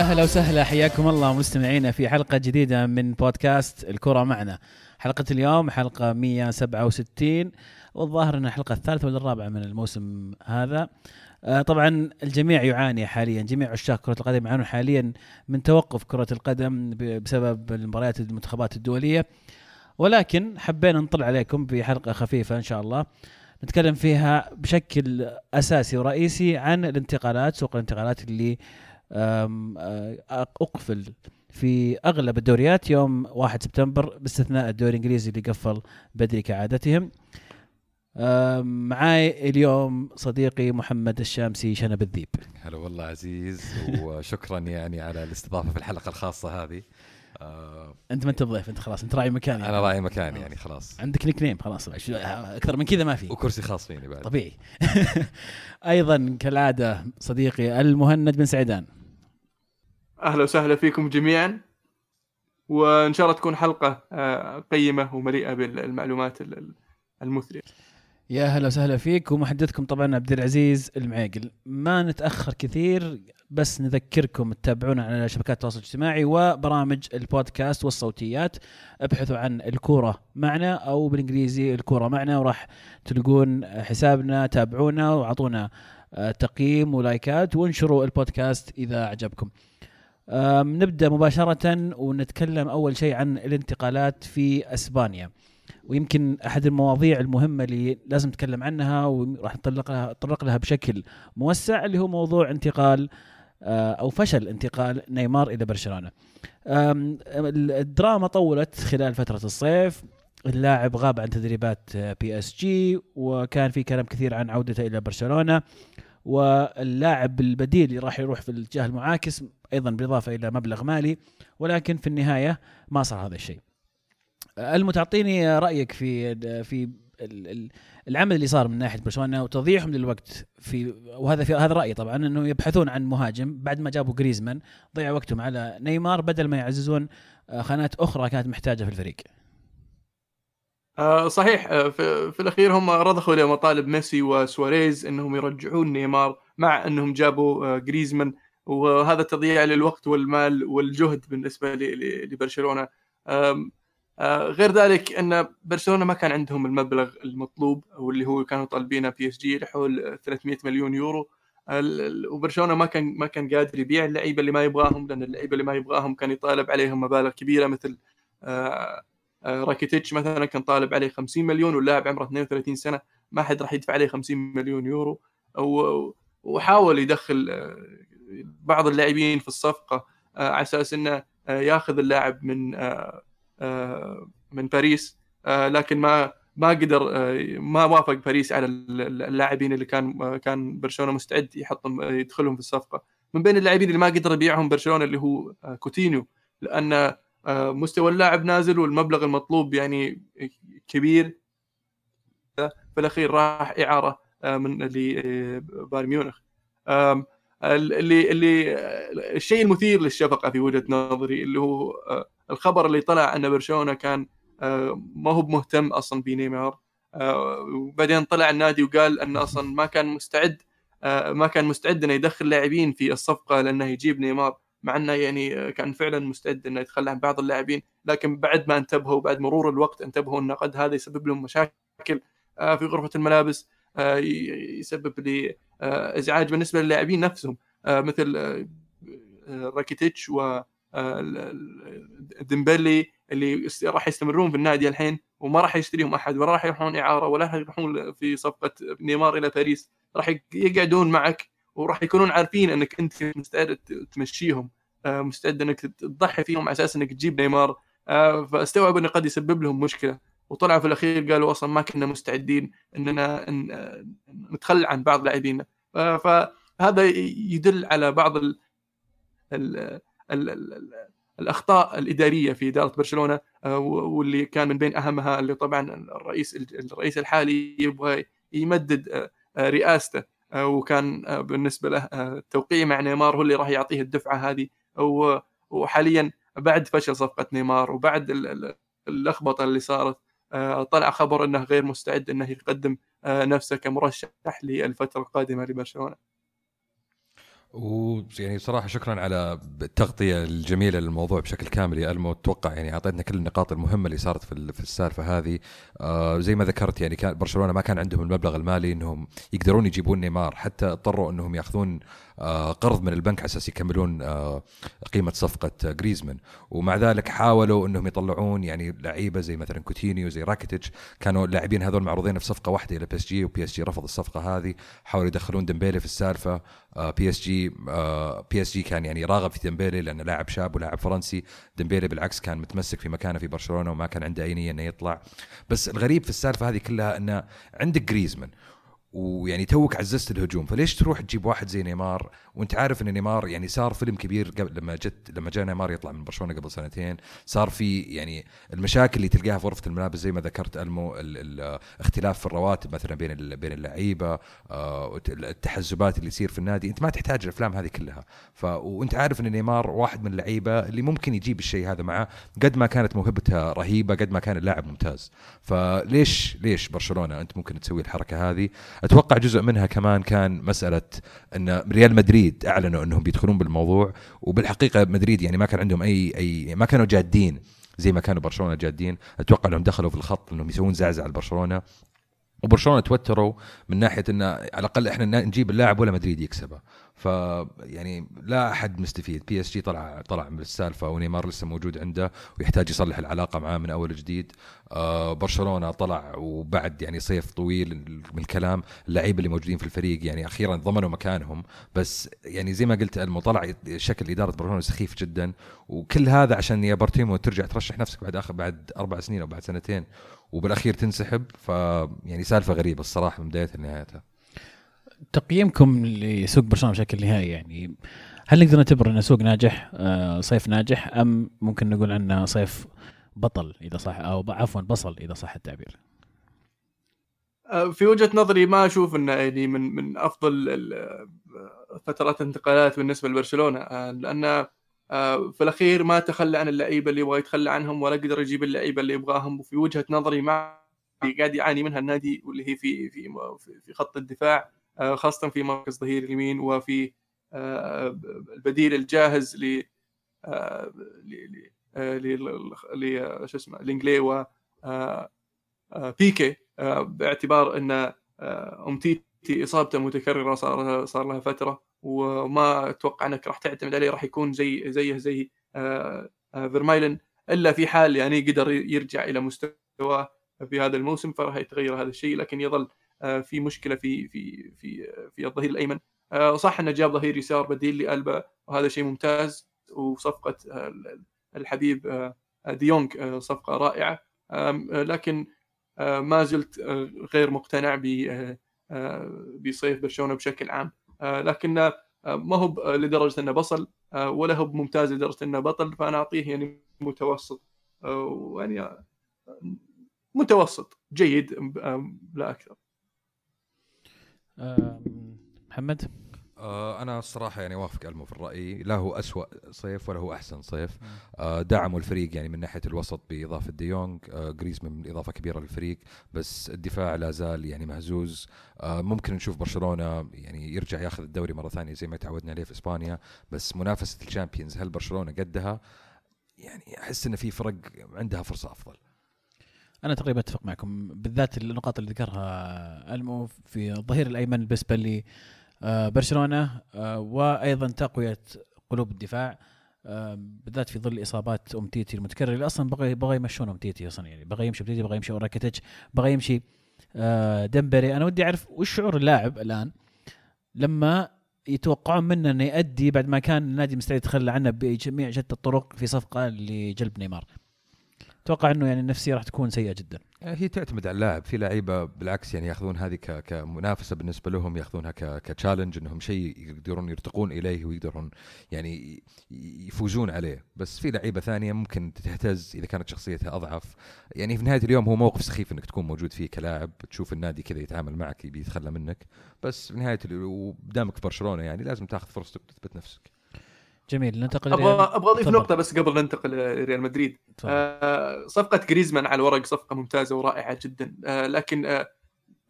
يا هلا وسهلا حياكم الله مستمعينا في حلقة جديدة من بودكاست الكرة معنا. حلقة اليوم حلقة 167 والظاهر إنها الحلقة الثالثة ولا الرابعة من الموسم هذا. آه، طبعا الجميع يعاني حاليا جميع عشاق كرة القدم يعانون حاليا من توقف كرة القدم بسبب المباريات المنتخبات الدولية. ولكن حبينا نطلع عليكم بحلقة خفيفة إن شاء الله. نتكلم فيها بشكل أساسي ورئيسي عن الانتقالات سوق الانتقالات اللي أقفل في أغلب الدوريات يوم 1 سبتمبر باستثناء الدوري الإنجليزي اللي قفل بدري كعادتهم. معاي اليوم صديقي محمد الشامسي شنب الذيب. هلا والله عزيز وشكرا يعني على الاستضافة في الحلقة الخاصة هذه آه أنت ما أنت ضيف أنت خلاص أنت راعي مكاني أنا راعي مكان يعني خلاص عندك نيك نيم خلاص أكثر من كذا ما في وكرسي خاص فيني بعد طبيعي. أيضا كالعادة صديقي المهند بن سعيدان. أهلا وسهلا فيكم جميعا. وإن شاء الله تكون حلقة آه، قيمة ومليئة بالمعلومات ال- ال- المثرية. يا هلا وسهلا فيك ومحدثكم طبعا عبد العزيز المعيقل. ما نتأخر كثير بس نذكركم تتابعونا على شبكات التواصل الاجتماعي وبرامج البودكاست والصوتيات. ابحثوا عن الكورة معنا أو بالإنجليزي الكورة معنا وراح تلقون حسابنا تابعونا وأعطونا آه، تقييم ولايكات وانشروا البودكاست إذا عجبكم نبدأ مباشرة ونتكلم أول شيء عن الانتقالات في أسبانيا. ويمكن أحد المواضيع المهمة اللي لازم نتكلم عنها وراح نطلق لها نتطرق لها بشكل موسع اللي هو موضوع انتقال آه، أو فشل انتقال نيمار إلى برشلونة. الدراما طولت خلال فترة الصيف. اللاعب غاب عن تدريبات بي إس جي وكان في كلام كثير عن عودته إلى برشلونة. واللاعب البديل اللي راح يروح في الاتجاه المعاكس أيضا بالاضافه إلى مبلغ مالي ولكن في النهاية ما صار هذا الشيء. ألم تعطيني رأيك في في ال- ال- العمل اللي صار من ناحية برشلونة وتضييعهم للوقت في وهذا في هذا رأيي طبعا إنه يبحثون عن مهاجم بعد ما جابوا جريزمان ضيعوا وقتهم على نيمار بدل ما يعززون آه، خانات أخرى كانت محتاجة في الفريق. آه، صحيح آه، في, في الأخير هم رضخوا لمطالب ميسي وسواريز إنهم يرجعون نيمار مع إنهم جابوا جريزمان وهذا تضييع للوقت والمال والجهد بالنسبة لبرشلونة. آه، غير ذلك أن برشلونة ما كان عندهم المبلغ المطلوب أو اللي هو كانوا طالبينه بي إس جي لحول 300 مليون يورو. وبرشلونة ما كان ما كان قادر يبيع اللعيبة اللي ما يبغاهم لأن اللعيبة اللي ما يبغاهم كان يطالب عليهم مبالغ كبيرة مثل آه، آه، راكيتيتش مثلا كان طالب عليه 50 مليون واللاعب عمره 32 سنة ما حد راح يدفع عليه 50 مليون يورو. وحاول يدخل بعض اللاعبين في الصفقة آه، على أساس إنه آه، ياخذ اللاعب من آه، من باريس لكن ما ما قدر ما وافق باريس على ال- اللاعبين اللي كان كان برشلونة مستعد يحطهم يدخلهم في الصفقة. من بين اللاعبين اللي ما قدر يبيعهم برشلونة اللي هو كوتينيو لأن مستوى اللاعب نازل والمبلغ المطلوب يعني كبير. في الأخير راح إعارة من لبايرن ميونخ. اللي اللي الشيء المثير للشفقة في وجهة نظري اللي هو آه، الخبر اللي طلع أن برشلونة كان آه، ما هو مهتم أصلا بنيمار. آه، وبعدين طلع النادي وقال انه أصلا ما كان مستعد ما كان مستعد أنه يدخل لاعبين في الصفقة لأنه يجيب نيمار مع أنه يعني كان فعلا مستعد أنه يتخلى عن بعض اللاعبين. لكن بعد ما انتبهوا بعد مرور الوقت انتبهوا أن قد هذا يسبب لهم مشاكل في غرفة الملابس. يسبب لي آه، ازعاج بالنسبة للاعبين نفسهم. آه، مثل آه، آه، راكيتيتش و آه، ديمبلي اللي راح يستمرون في النادي الحين وما راح يشتريهم أحد ولا راح يروحون إعارة ولا راح يروحون في صفقة نيمار إلى باريس. راح يق- يقعدون معك وراح يكونون عارفين إنك أنت مستعد تمشيهم. آه، مستعد إنك تضحي فيهم على أساس إنك تجيب نيمار. آه، فاستوعب إنه قد يسبب لهم مشكلة. وطلعوا في الأخير قالوا أصلا ما كنا مستعدين إننا نتخلى عن بعض لاعبينا. فهذا يدل على بعض ال ال ال ال الأخطاء الإدارية في إدارة برشلونة آه، واللي كان من بين أهمها اللي طبعا الرئيس الرئيس الحالي يبغى يمدد آه، آه، رئاسته وكان بالنسبة له التوقيع مع نيمار هو اللي راح يعطيه الدفعة هذه. وحاليا بعد فشل صفقة نيمار وبعد ال- ال- اللخبطه اللي صارت طلع خبر إنه غير مستعد إنه يقدم آه، نفسه كمرشح للفترة القادمة لبرشلونة. ويعني صراحة شكرا على التغطية الجميلة للموضوع بشكل كامل يا ألمو. أتوقع يعني أعطيتنا كل النقاط المهمة اللي صارت في في السالفة هذه. آه زي ما ذكرت يعني كان برشلونة ما كان عندهم المبلغ المالي إنهم يقدرون يجيبون نيمار. حتى اضطروا إنهم يأخذون آه قرض من البنك على أساس يكملون آه قيمة صفقة جريزمان. ومع ذلك حاولوا إنهم يطلعون يعني لعيبة زي مثلا كوتينيو زي راكيتيتش. كانوا اللاعبين هذول معروضين في صفقة واحدة إلى بي إس جي وبي إس جي رفض الصفقة هذه. حاولوا يدخلون ديمبيلي في السالفة. بي إس جي بي إس جي كان يعني راغب في ديمبيلي لأنه لاعب شاب ولاعب فرنسي. ديمبيلي بالعكس كان متمسك في مكانه في برشلونة وما كان عنده أي نية إنه يطلع. بس الغريب في السالفة هذه كلها إنه عندك جريزمان. ويعني توك عززت الهجوم فليش تروح تجيب واحد زي نيمار؟ وانت عارف إن نيمار يعني صار فيلم كبير قبل لما جت لما جاء نيمار يطلع من برشلونة قبل سنتين صار في يعني المشاكل اللي تلقاها في غرفة الملابس زي ما ذكرت ألمو الاختلاف في الرواتب مثلا بين بين اللعيبة آه، التحزبات اللي يصير في النادي انت ما تحتاج الأفلام هذه كلها. ف وانت عارف إن نيمار واحد من اللعيبة اللي ممكن يجيب الشيء هذا معه قد ما كانت موهبته رهيبة قد ما كان اللاعب ممتاز. فليش ليش برشلونة أنت ممكن تسوي الحركة هذه؟ أتوقع جزء منها كمان كان مسألة أن ريال مدريد أعلنوا أنهم بيدخلون بالموضوع وبالحقيقة مدريد يعني ما كان عندهم اي اي ما كانوا جادين زي ما كانوا برشلونة جادين. أتوقع أنهم دخلوا في الخط أنهم يسوون زعزعة لبرشلونه وبرشلونة توتروا من ناحية انه على الأقل إحنا نجيب اللاعب ولا مدريد يكسبه. ف يعني لا أحد مستفيد. PSG طلع طلع من السالفة ونيمار لسه موجود عنده ويحتاج يصلح العلاقة معاه من أول جديد آه برشلونة طلع وبعد يعني صيف طويل من الكلام اللعيبة اللي موجودين في الفريق يعني أخيرا ضمنوا مكانهم. بس يعني زي ما قلت ألمو طلع شكل إدارة برشلونة سخيف جدا وكل هذا عشان يا بارتيمو ترجع ترشح نفسك بعد اخر بعد أربع سنين أو بعد سنتين وبالأخير تنسحب. ف يعني سالفة غريبة الصراحة من بدايتها لنهايتها. تقييمكم لسوق برشلونة بشكل نهائي يعني هل نقدر نعتبر أنه سوق ناجح آه، صيف ناجح أم ممكن نقول عنه صيف بطل إذا صح أو عفوا بصل إذا صح التعبير؟ آه، في وجهة نظري ما أشوف أنه يعني من من أفضل فترات الانتقالات بالنسبة لبرشلونة آه، لأن في الأخير ما تخلى عن اللعيبة اللي يبغى يتخلى عنهم ولا قدر يجيب اللعيبة اللي يبغاهم وفي وجهة نظري ما قاعد يعاني منها النادي واللي هي في في في خط الدفاع. آه، خاصة في مركز ظهير اليمين وفي آه، البديل الجاهز ل آه، ل شو اسمه لينجلي و بيكي باعتبار إن أمتيتي إصابته متكررة صار صار لها فترة وما أتوقع إنك راح تعتمد عليه راح يكون زي زيه زي فيرمايلن إلا في حال يعني قدر يرجع إلى مستواه في هذا الموسم فراح يتغير هذا الشيء لكن يظل آه، في مشكلة في في في في الظهير الأيمن. آه، صح إنه جاب ظهير يسار بديل لألبا وهذا شيء ممتاز. وصفقة آه، الحبيب ديونج صفقة رائعة. لكن ما زلت غير مقتنع بصيف برشلونة بشكل عام. لكن ما هو لدرجة إنه بصل ولا هو ممتاز لدرجة إنه بطل. فأنا أعطيه يعني متوسط يعني متوسط جيد لا أكثر. محمد؟ آه أنا الصراحة يعني أوافق ألمو في الرأي. لا هو أسوأ صيف ولا هو أحسن صيف. آه دعموا الفريق يعني من ناحية الوسط بإضافة ديونج دي آه جريزمان من إضافة كبيرة للفريق بس الدفاع لا زال يعني مهزوز. ممكن نشوف برشلونة يعني يرجع ياخذ الدوري مرة ثانية زي ما تعودنا عليه في إسبانيا بس منافسة ال Champions هل برشلونة قدها؟ يعني أحس إن في فرق عندها فرصة أفضل. أنا تقريبا أتفق معكم بالذات النقاط اللي ذكرها ألمو في الظهير الأيمن بالنسبة لي آه، برشلونة آه، وأيضا تقوية قلوب الدفاع آه، بالذات في ظل إصابات امتيتي المتكررة اللي أصلا بغى بغى يمشون امتيتي أصلا يعني بغى يمشي امتيتي بغى يمشي راكيتيتش بغى يمشي ديمبيلي أنا ودي أعرف وش شعور اللاعب الآن لما يتوقعون منه إنه يؤدي بعد ما كان النادي مستعد يتخلى عنه بجميع شتى الطرق في صفقة لجلب نيمار. أتوقع إنه يعني النفسية راح تكون سيئة جدا. هي تعتمد على اللاعب. في لعيبة بالعكس يعني يأخذون هذه كمنافسة بالنسبة لهم يأخذونها كتشالنج إنهم شيء يقدرون يرتقون إليه ويقدرون يعني يفوزون عليه. بس في لعيبة ثانية ممكن تهتز إذا كانت شخصيتها أضعف. يعني في نهاية اليوم هو موقف سخيف إنك تكون موجود فيه كلاعب تشوف النادي كذا يتعامل معك يتخلى منك. بس في نهاية ودامك في برشلونة يعني لازم تاخذ فرصتك وتثبت نفسك. جميل ننتقل أبغى أبغى أضيف نقطة بس قبل ننتقل لريال مدريد. آه صفقة جريزمان على الورق صفقة ممتازة ورائعة جدا. آه لكن آه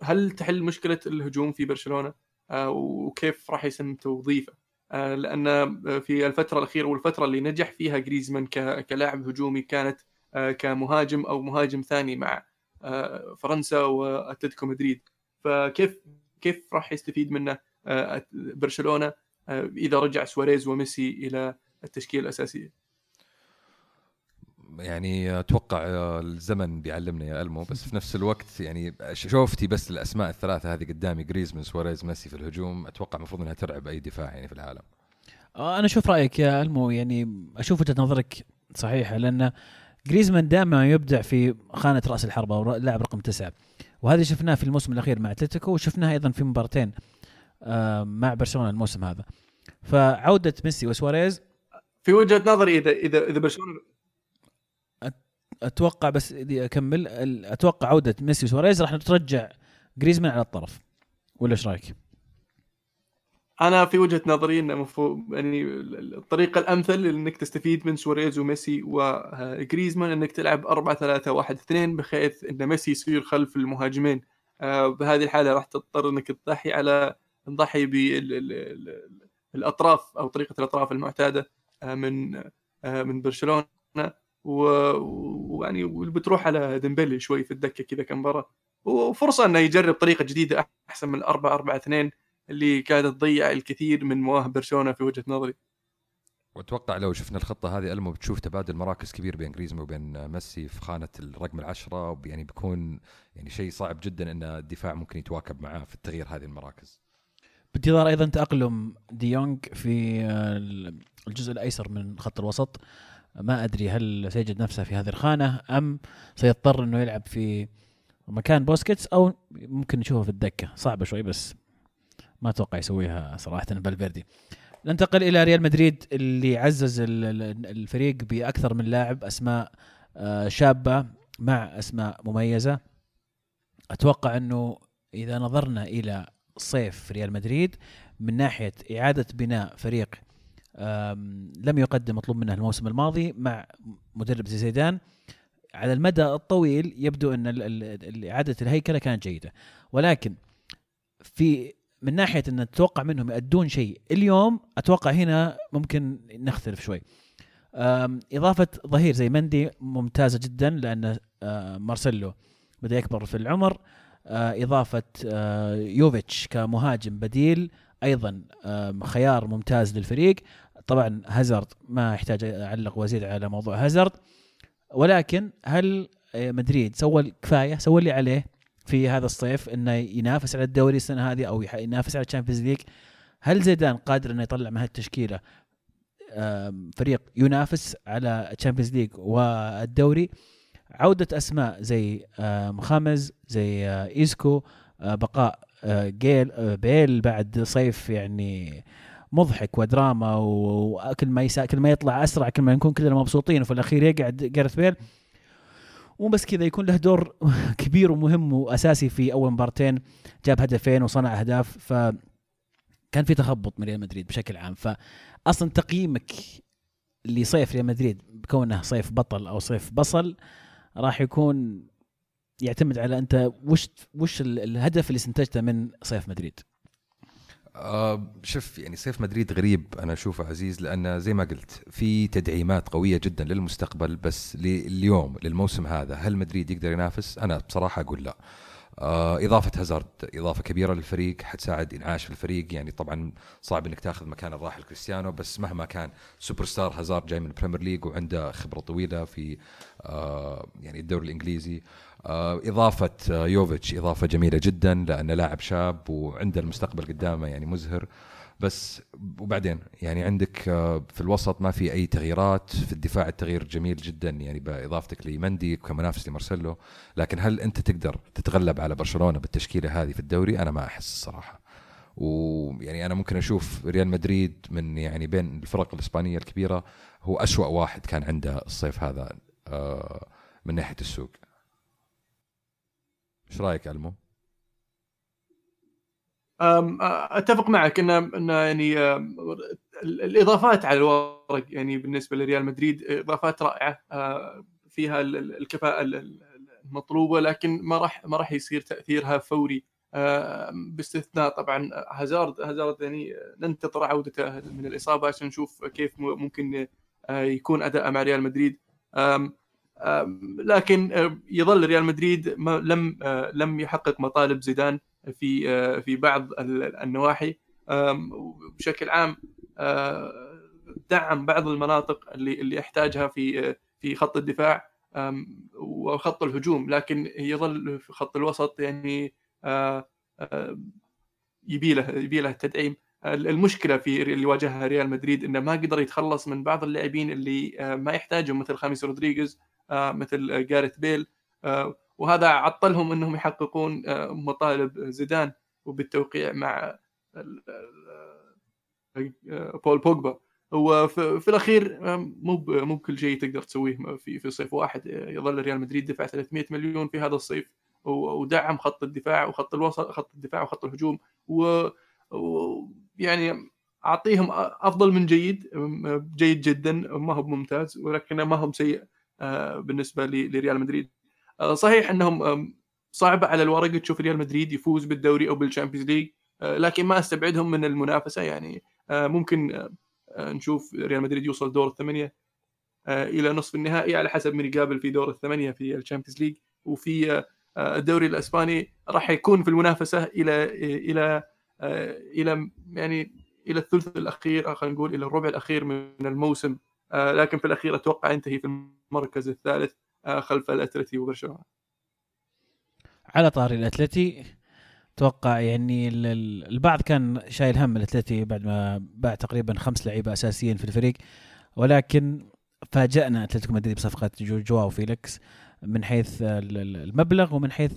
هل تحل مشكلة الهجوم في برشلونة؟ آه وكيف راح يتم توظيفه؟ لأن في الفترة الأخيرة والفترة اللي نجح فيها جريزمان كلاعب هجومي كانت كمهاجم أو مهاجم ثاني مع فرنسا وأتلتيكو مدريد. فكيف كيف راح يستفيد منه برشلونة؟ إذا رجع سواريز وميسي إلى التشكيلة الأساسية. يعني أتوقع الزمن بيعلمنا يا ألمو بس في نفس الوقت يعني شوفتي بس الأسماء الثلاثة هذه قدامي جريزمان سواريز ميسي في الهجوم أتوقع المفروض إنها ترعب أي دفاع يعني في العالم. آه، أنا أشوف رأيك يا ألمو يعني أشوف وجهة نظرك صحيحة لأن جريزمان دائما يبدع في خانة رأس الحربة ولاعب رقم تسعة. وهذا شفناه في الموسم الأخير مع أتلتيكو وشفناه أيضا في مباراتين. آه، مع برشلونة الموسم هذا. فعودة ميسي وسواريز. في وجهة نظري اذا اذا إذا برشلونه أتوقع بس أكمل أتوقع عودة ميسي وسواريز راح ترجع جريزمان على الطرف. ولا إيش رأيك؟ أنا في وجهة نظري إنه المفروض يعني الطريقة الأمثل إنك تستفيد من سواريز وميسي وجريزمان إنك تلعب 4 3 1 2 بحيث إن ميسي يصير خلف المهاجمين. آه، بهذه الحالة راح تضطر إنك تضحي على تضحي بالاطراف أو طريقة الأطراف المعتادة آه، من آه، من برشلونة ويعني بتروح على ديمبلي شوي في الدكة كذا كم مباراه وفرصة إنه يجرب طريقة جديدة أحسن من 4 4 2 اللي كانت تضيع الكثير من مواهب برشلونة في وجهة نظري وأتوقع لو شفنا الخطة هذه ألمو بتشوف تبادل مراكز كبير بين جريزمان وبين ميسي في خانة الرقم العشرة يعني بيكون يعني شيء صعب جدا إن الدفاع ممكن يتواكب معاه في التغيير هذه المراكز. بانتظار أيضا تأقلم ديونج في الجزء الأيسر من خط الوسط. ما أدري هل سيجد نفسه في هذه الخانة أم سيضطر إنه يلعب في مكان بوسكيتس أو ممكن نشوفه في الدكة. صعبة شوي بس ما أتوقع يسويها صراحة فالفيردي ننتقل إلى ريال مدريد اللي عزز الفريق بأكثر من لاعب أسماء آه، شابة مع أسماء مميزة. أتوقع إنه إذا نظرنا إلى صيف ريال مدريد من ناحية إعادة بناء فريق لم يقدم مطلوب منه الموسم الماضي مع مدرب زي زيدان. على المدى الطويل يبدو أن إعادة الهيكلة كانت جيدة. ولكن في من ناحية أن تتوقع منهم يأدون شيء اليوم أتوقع هنا ممكن نختلف شوي. إضافة ظهير زي مندي ممتازة جدا لأن مارسيلو بدأ يكبر في العمر. إضافة يوفيتش كمهاجم بديل أيضا خيار ممتاز للفريق. طبعا هازارد ما يحتاج اعلق وازيد على موضوع هازارد. ولكن هل مدريد سوى الكفاية سوى اللي عليه في هذا الصيف إنه ينافس على الدوري السنة هذه أو ينافس على ال Champions League؟ هل زيدان قادر إنه يطلع من هالتشكيلة؟ فريق ينافس على ال Champions League والدوري؟ عودة أسماء زي خامز زي إيسكو بقاء جاريث بيل بعد صيف يعني مضحك ودراما وكل ما يسا كل ما يطلع أسرع كل ما نكون كلنا مبسوطين وفي الأخير يقعد جاريث بيل. مو بس كذا يكون له دور كبير ومهم وأساسي في أول مبارتين جاب هدفين وصنع أهداف ف كان في تخبط من ريال مدريد بشكل عام. فاصلا تقييمك لصيف ريال مدريد بكونه صيف بطل أو صيف بصل راح يكون يعتمد على انت وش وش الهدف اللي استنتجته من صيف مدريد آه شوف يعني صيف مدريد غريب أنا أشوفه عزيز لأن زي ما قلت في تدعيمات قوية جدا للمستقبل بس لليوم للموسم هذا هل مدريد يقدر ينافس؟ أنا بصراحة أقول لا. آه إضافة هازارد إضافة كبيرة للفريق حتساعد إنعاش في الفريق يعني طبعا صعب إنك تأخذ مكان الراحل كريستيانو بس مهما كان سوبر ستار هازارد جاي من ال Premier League وعنده خبرة طويلة في يعني الدوري الإنجليزي. آه، إضافة آه، يوفيتش إضافة جميلة جدا لأنه لاعب شاب وعنده المستقبل قدامه يعني مزهر. بس وبعدين يعني عندك آه، في الوسط ما في أي تغييرات في الدفاع التغيير جميل جدا يعني بإضافتك لمندي كمنافس لمارسيلو. لكن هل أنت تقدر تتغلب على برشلونة بالتشكيلة هذه في الدوري؟ أنا ما أحس الصراحة. ويعني أنا ممكن أشوف ريال مدريد من يعني بين الفرق الإسبانية الكبيرة هو أسوأ واحد كان عنده الصيف هذا من ناحية السوق. إيش رأيك المو؟ أتفق معك إن إن يعني الإضافات على الورق يعني بالنسبة لريال مدريد إضافات رائعة فيها الكفاءة المطلوبة لكن ما راح ما راح يصير تأثيرها فوري. باستثناء طبعا هازارد هازارد يعني ننتظر عودته من الإصابة عشان نشوف كيف ممكن يكون أداءه مع ريال مدريد. لكن يظل ريال مدريد لم لم يحقق مطالب زيدان في في بعض النواحي. بشكل عام دعم بعض المناطق اللي اللي يحتاجها في في خط الدفاع وخط الهجوم. لكن يظل في خط الوسط يعني يبي له يبي له تدعيم المشكلة في اللي واجهها ريال مدريد إنه ما قدر يتخلص من بعض اللاعبين اللي ما يحتاجهم مثل خامس رودريغيز مثل جاريث بيل. وهذا عطلهم إنهم يحققون مطالب زيدان وبالتوقيع مع بول بوجبا. وفي الأخير مو مو كل شيء تقدر تسويه في في صيف واحد. يظل ريال مدريد دفع 300 مليون في هذا الصيف ودعم خط الدفاع وخط الوسط خط الدفاع وخط الهجوم. ويعني أعطيهم أفضل من جيد جيد جدا. ما هو ممتاز ولكنه ما هو سيء. بالنسبة لريال مدريد. صحيح إنهم صعبه على الورق تشوف ريال مدريد يفوز بالدوري أو بال Champions League لكن ما أستبعدهم من المنافسة. يعني ممكن نشوف ريال مدريد يوصل دور الثمانية إلى نصف النهائي على حسب من يقابل في دور الثمانية في ال Champions League. وفي الدوري الإسباني راح يكون في المنافسة إلى إلى إلى يعني إلى الثلث الأخير خلينا نقول إلى الربع الأخير من الموسم. لكن في الأخير أتوقع ينتهي في المركز الثالث خلف الأتلتي وبرشلونة. على طاري الأتلتي أتوقع يعني البعض كان شايل هم الأتلتي بعد ما باع تقريبا خمس لعيبة أساسيين في الفريق ولكن فاجأنا أتلتيكو مدريد بصفقة جو جواو فيليكس من حيث المبلغ ومن حيث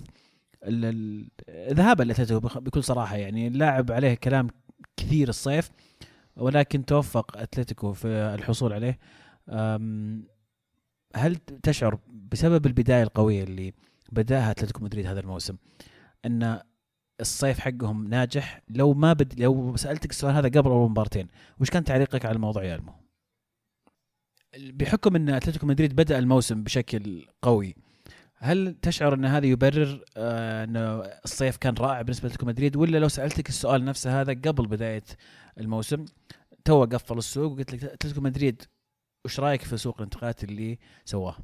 ذهاب الاتلتيكو بكل صراحة. يعني اللاعب عليه كلام كثير الصيف ولكن توفق أتلتيكو في الحصول عليه هل تشعر بسبب البداية القوية اللي بدأها أتلتيكو مدريد هذا الموسم إن الصيف حقهم ناجح لو ما بد لو سألتك السؤال هذا قبل أول مبارتين وش كان تعليقك على الموضوع يا ألمو؟ بحكم إن أتلتيكو مدريد بدأ الموسم بشكل قوي هل تشعر أن هذا يبرر آه انه الصيف كان رائع بالنسبة لاتلتيكو مدريد ولا لو سألتك السؤال نفسه هذا قبل بداية الموسم تو قفل السوق وقلت لك اتلتيكو مدريد وش رأيك في سوق الانتقالات اللي سواه؟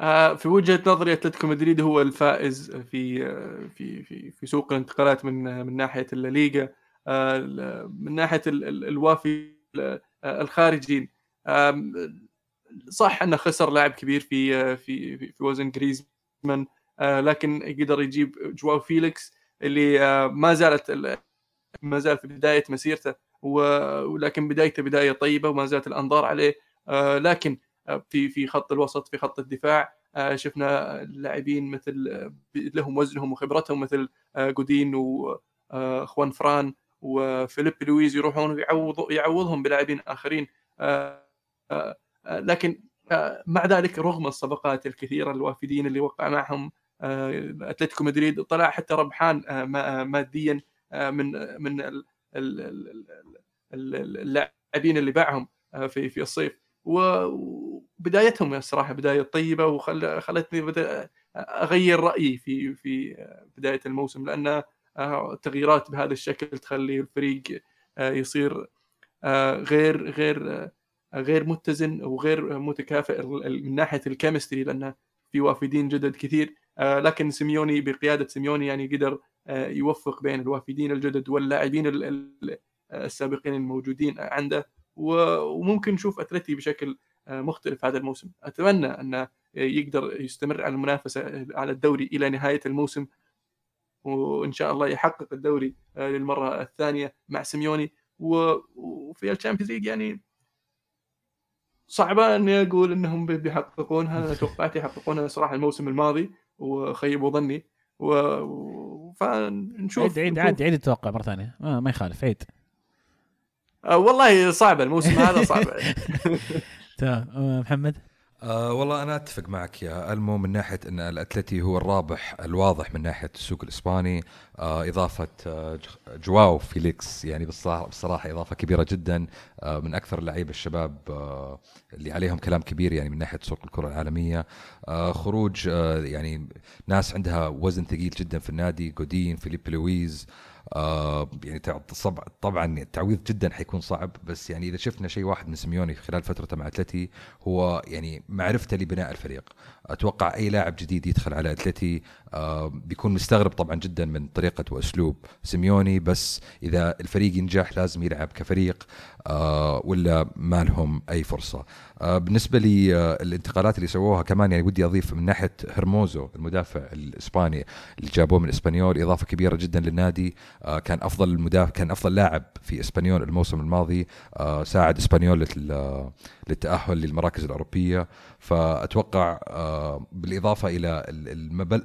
آه في وجهة نظري أتلتيكو مدريد هو الفائز في في في في سوق الانتقالات من من ناحية الليغا آه من ناحية الوافدين الخارجين صح انه خسر لاعب كبير في في في وزن جريزمان لكن قدر يجيب جواو فيليكس اللي ما زالت ما زال في بداية مسيرته ولكن بدايته بداية طيبة وما زالت الأنظار عليه لكن في في خط الوسط في خط الدفاع شفنا لاعبين مثل لهم وزنهم وخبرتهم مثل جودين واخوان فران وفيليب لويز يروحون ويعوض يعوضهم بلاعبين آخرين لكن مع ذلك رغم الصفقات الكثيرة الوافدين اللي وقع معهم أتلتيكو مدريد طلع حتى ربحان ماديا من من اللاعبين اللي باعهم في في الصيف. وبدايتهم الصراحه بداية طيبة وخلتني أغير رأيي في في بداية الموسم لأن تغييرات بهذا الشكل تخلي الفريق يصير غير غير غير متزن وغير متكافئ من ناحية الكيمستري لأنه في وافدين جدد كثير. لكن سيميوني بقيادة سيميوني يعني قدر يوفق بين الوافدين الجدد واللاعبين السابقين الموجودين عنده. وممكن نشوف أتلتي بشكل مختلف هذا الموسم. أتمنى انه يقدر يستمر على المنافسة على الدوري إلى نهاية الموسم. وإن شاء الله يحقق الدوري للمرة الثانية مع سيميوني. وفي ال Champions League يعني صعبة إني أقول إنهم بيحققونها. توقعت يحققونها صراحة الموسم الماضي وخيبوا ظني. و... فنشوف عيد عيد عيد عيد التوقع مرة ثانية. ما, ما يخالف عيد. آه والله صعبة الموسم هذا صعب. تمام. محمد؟ أه والله أنا أتفق معك يا ألمو من ناحية إن الأتلتي هو الرابح الواضح من ناحية السوق الإسباني. أه إضافة أه جواو فيليكس يعني بصراحه إضافة كبيرة جدا. أه من أكثر اللعيبة الشباب أه اللي عليهم كلام كبير يعني من ناحية سوق الكرة العالمية. أه خروج أه يعني ناس عندها وزن ثقيل جدا في النادي. جودين فيليبي لويز آه يعني طبعا التعويض جدا حيكون صعب بس يعني إذا شفنا شيء واحد من سيميوني خلال فترته مع أتلتي هو يعني معرفته لبناء الفريق. أتوقع أي لاعب جديد يدخل على أتلتي بيكون مستغرب طبعا جدا من طريقة وأسلوب سيميوني بس إذا الفريق ينجح لازم يلعب كفريق آه ولا ما لهم أي فرصة. آه بالنسبة لي آه اللي سووها كمان يعني ودي أضيف من ناحية هرموزو المدافع الإسباني اللي جابوه من إسبانيول إضافة كبيرة جدا للنادي. كان أفضل المدافع كان أفضل لاعب في إسبانيول الموسم الماضي. ساعد إسبانيول للتأهل للمراكز الأوروبية. فأتوقع بالإضافة إلى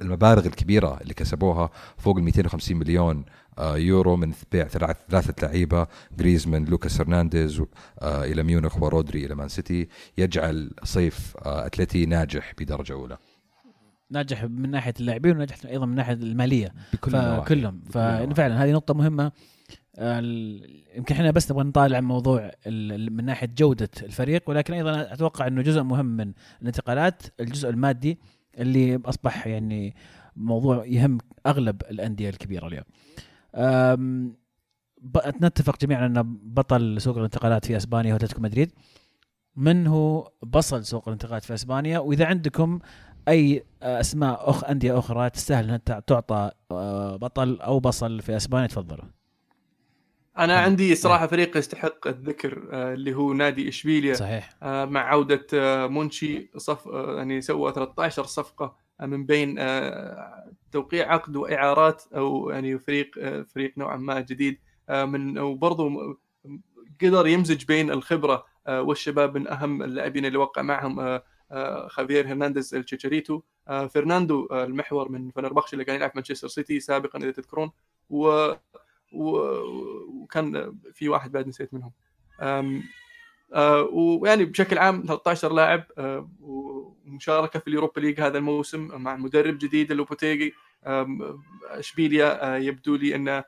المبالغ الكبيرة اللي كسبوها فوق ال 250 مليون آه، يورو من بيع ثلاثة لعيبة جريزمان لوكاس هرنانديز آه، إلى ميونخ ورودري إلى مان سيتي يجعل صيف آه، أتلتي ناجح بدرجة أولى. ناجح من ناحية اللاعبين وناجح أيضا من ناحية المالية. بكل كلهم ففعلا هذه نقطة مهمة. يمكن إحنا بس نبغى نطالع موضوع من ناحية جودة الفريق ولكن أيضا أتوقع إنه جزء مهم من الانتقالات الجزء المادي اللي أصبح يعني موضوع يهم أغلب الأندية الكبيرة اليوم. نتفق جميعا إن بطل سوق الانتقالات في إسبانيا هو أتلتيكو مدريد. من هو بصل سوق الانتقالات في إسبانيا؟ وإذا عندكم أي أسماء اخ أندية أخرى تستاهل إنها تعطى آه، بطل أو بصل في إسبانيا تفضلوا. أنا عندي صراحة فريق يستحق الذكر آه، اللي هو نادي إشبيليا. صحيح. آه، مع عودة مونشي صف يعني سوى 13 صفقة من بين توقيع عقد وإعارات أو يعني فريق فريق نوعا ما جديد. من وبرضه قدر يمزج بين الخبرة والشباب من أهم اللاعبين اللي وقع معهم خافير هرنانديز التشيتشاريتو فرناندو المحور من فنربخش اللي كان يلعب مانشستر سيتي سابقا إذا تذكرون. و وكان في واحد بعد نسيت منهم. ويعني بشكل عام 13 لاعب ومشاركة في ال Europa League هذا الموسم مع مدرب جديد لوبوتيجي. إشبيليا يبدو لي أنه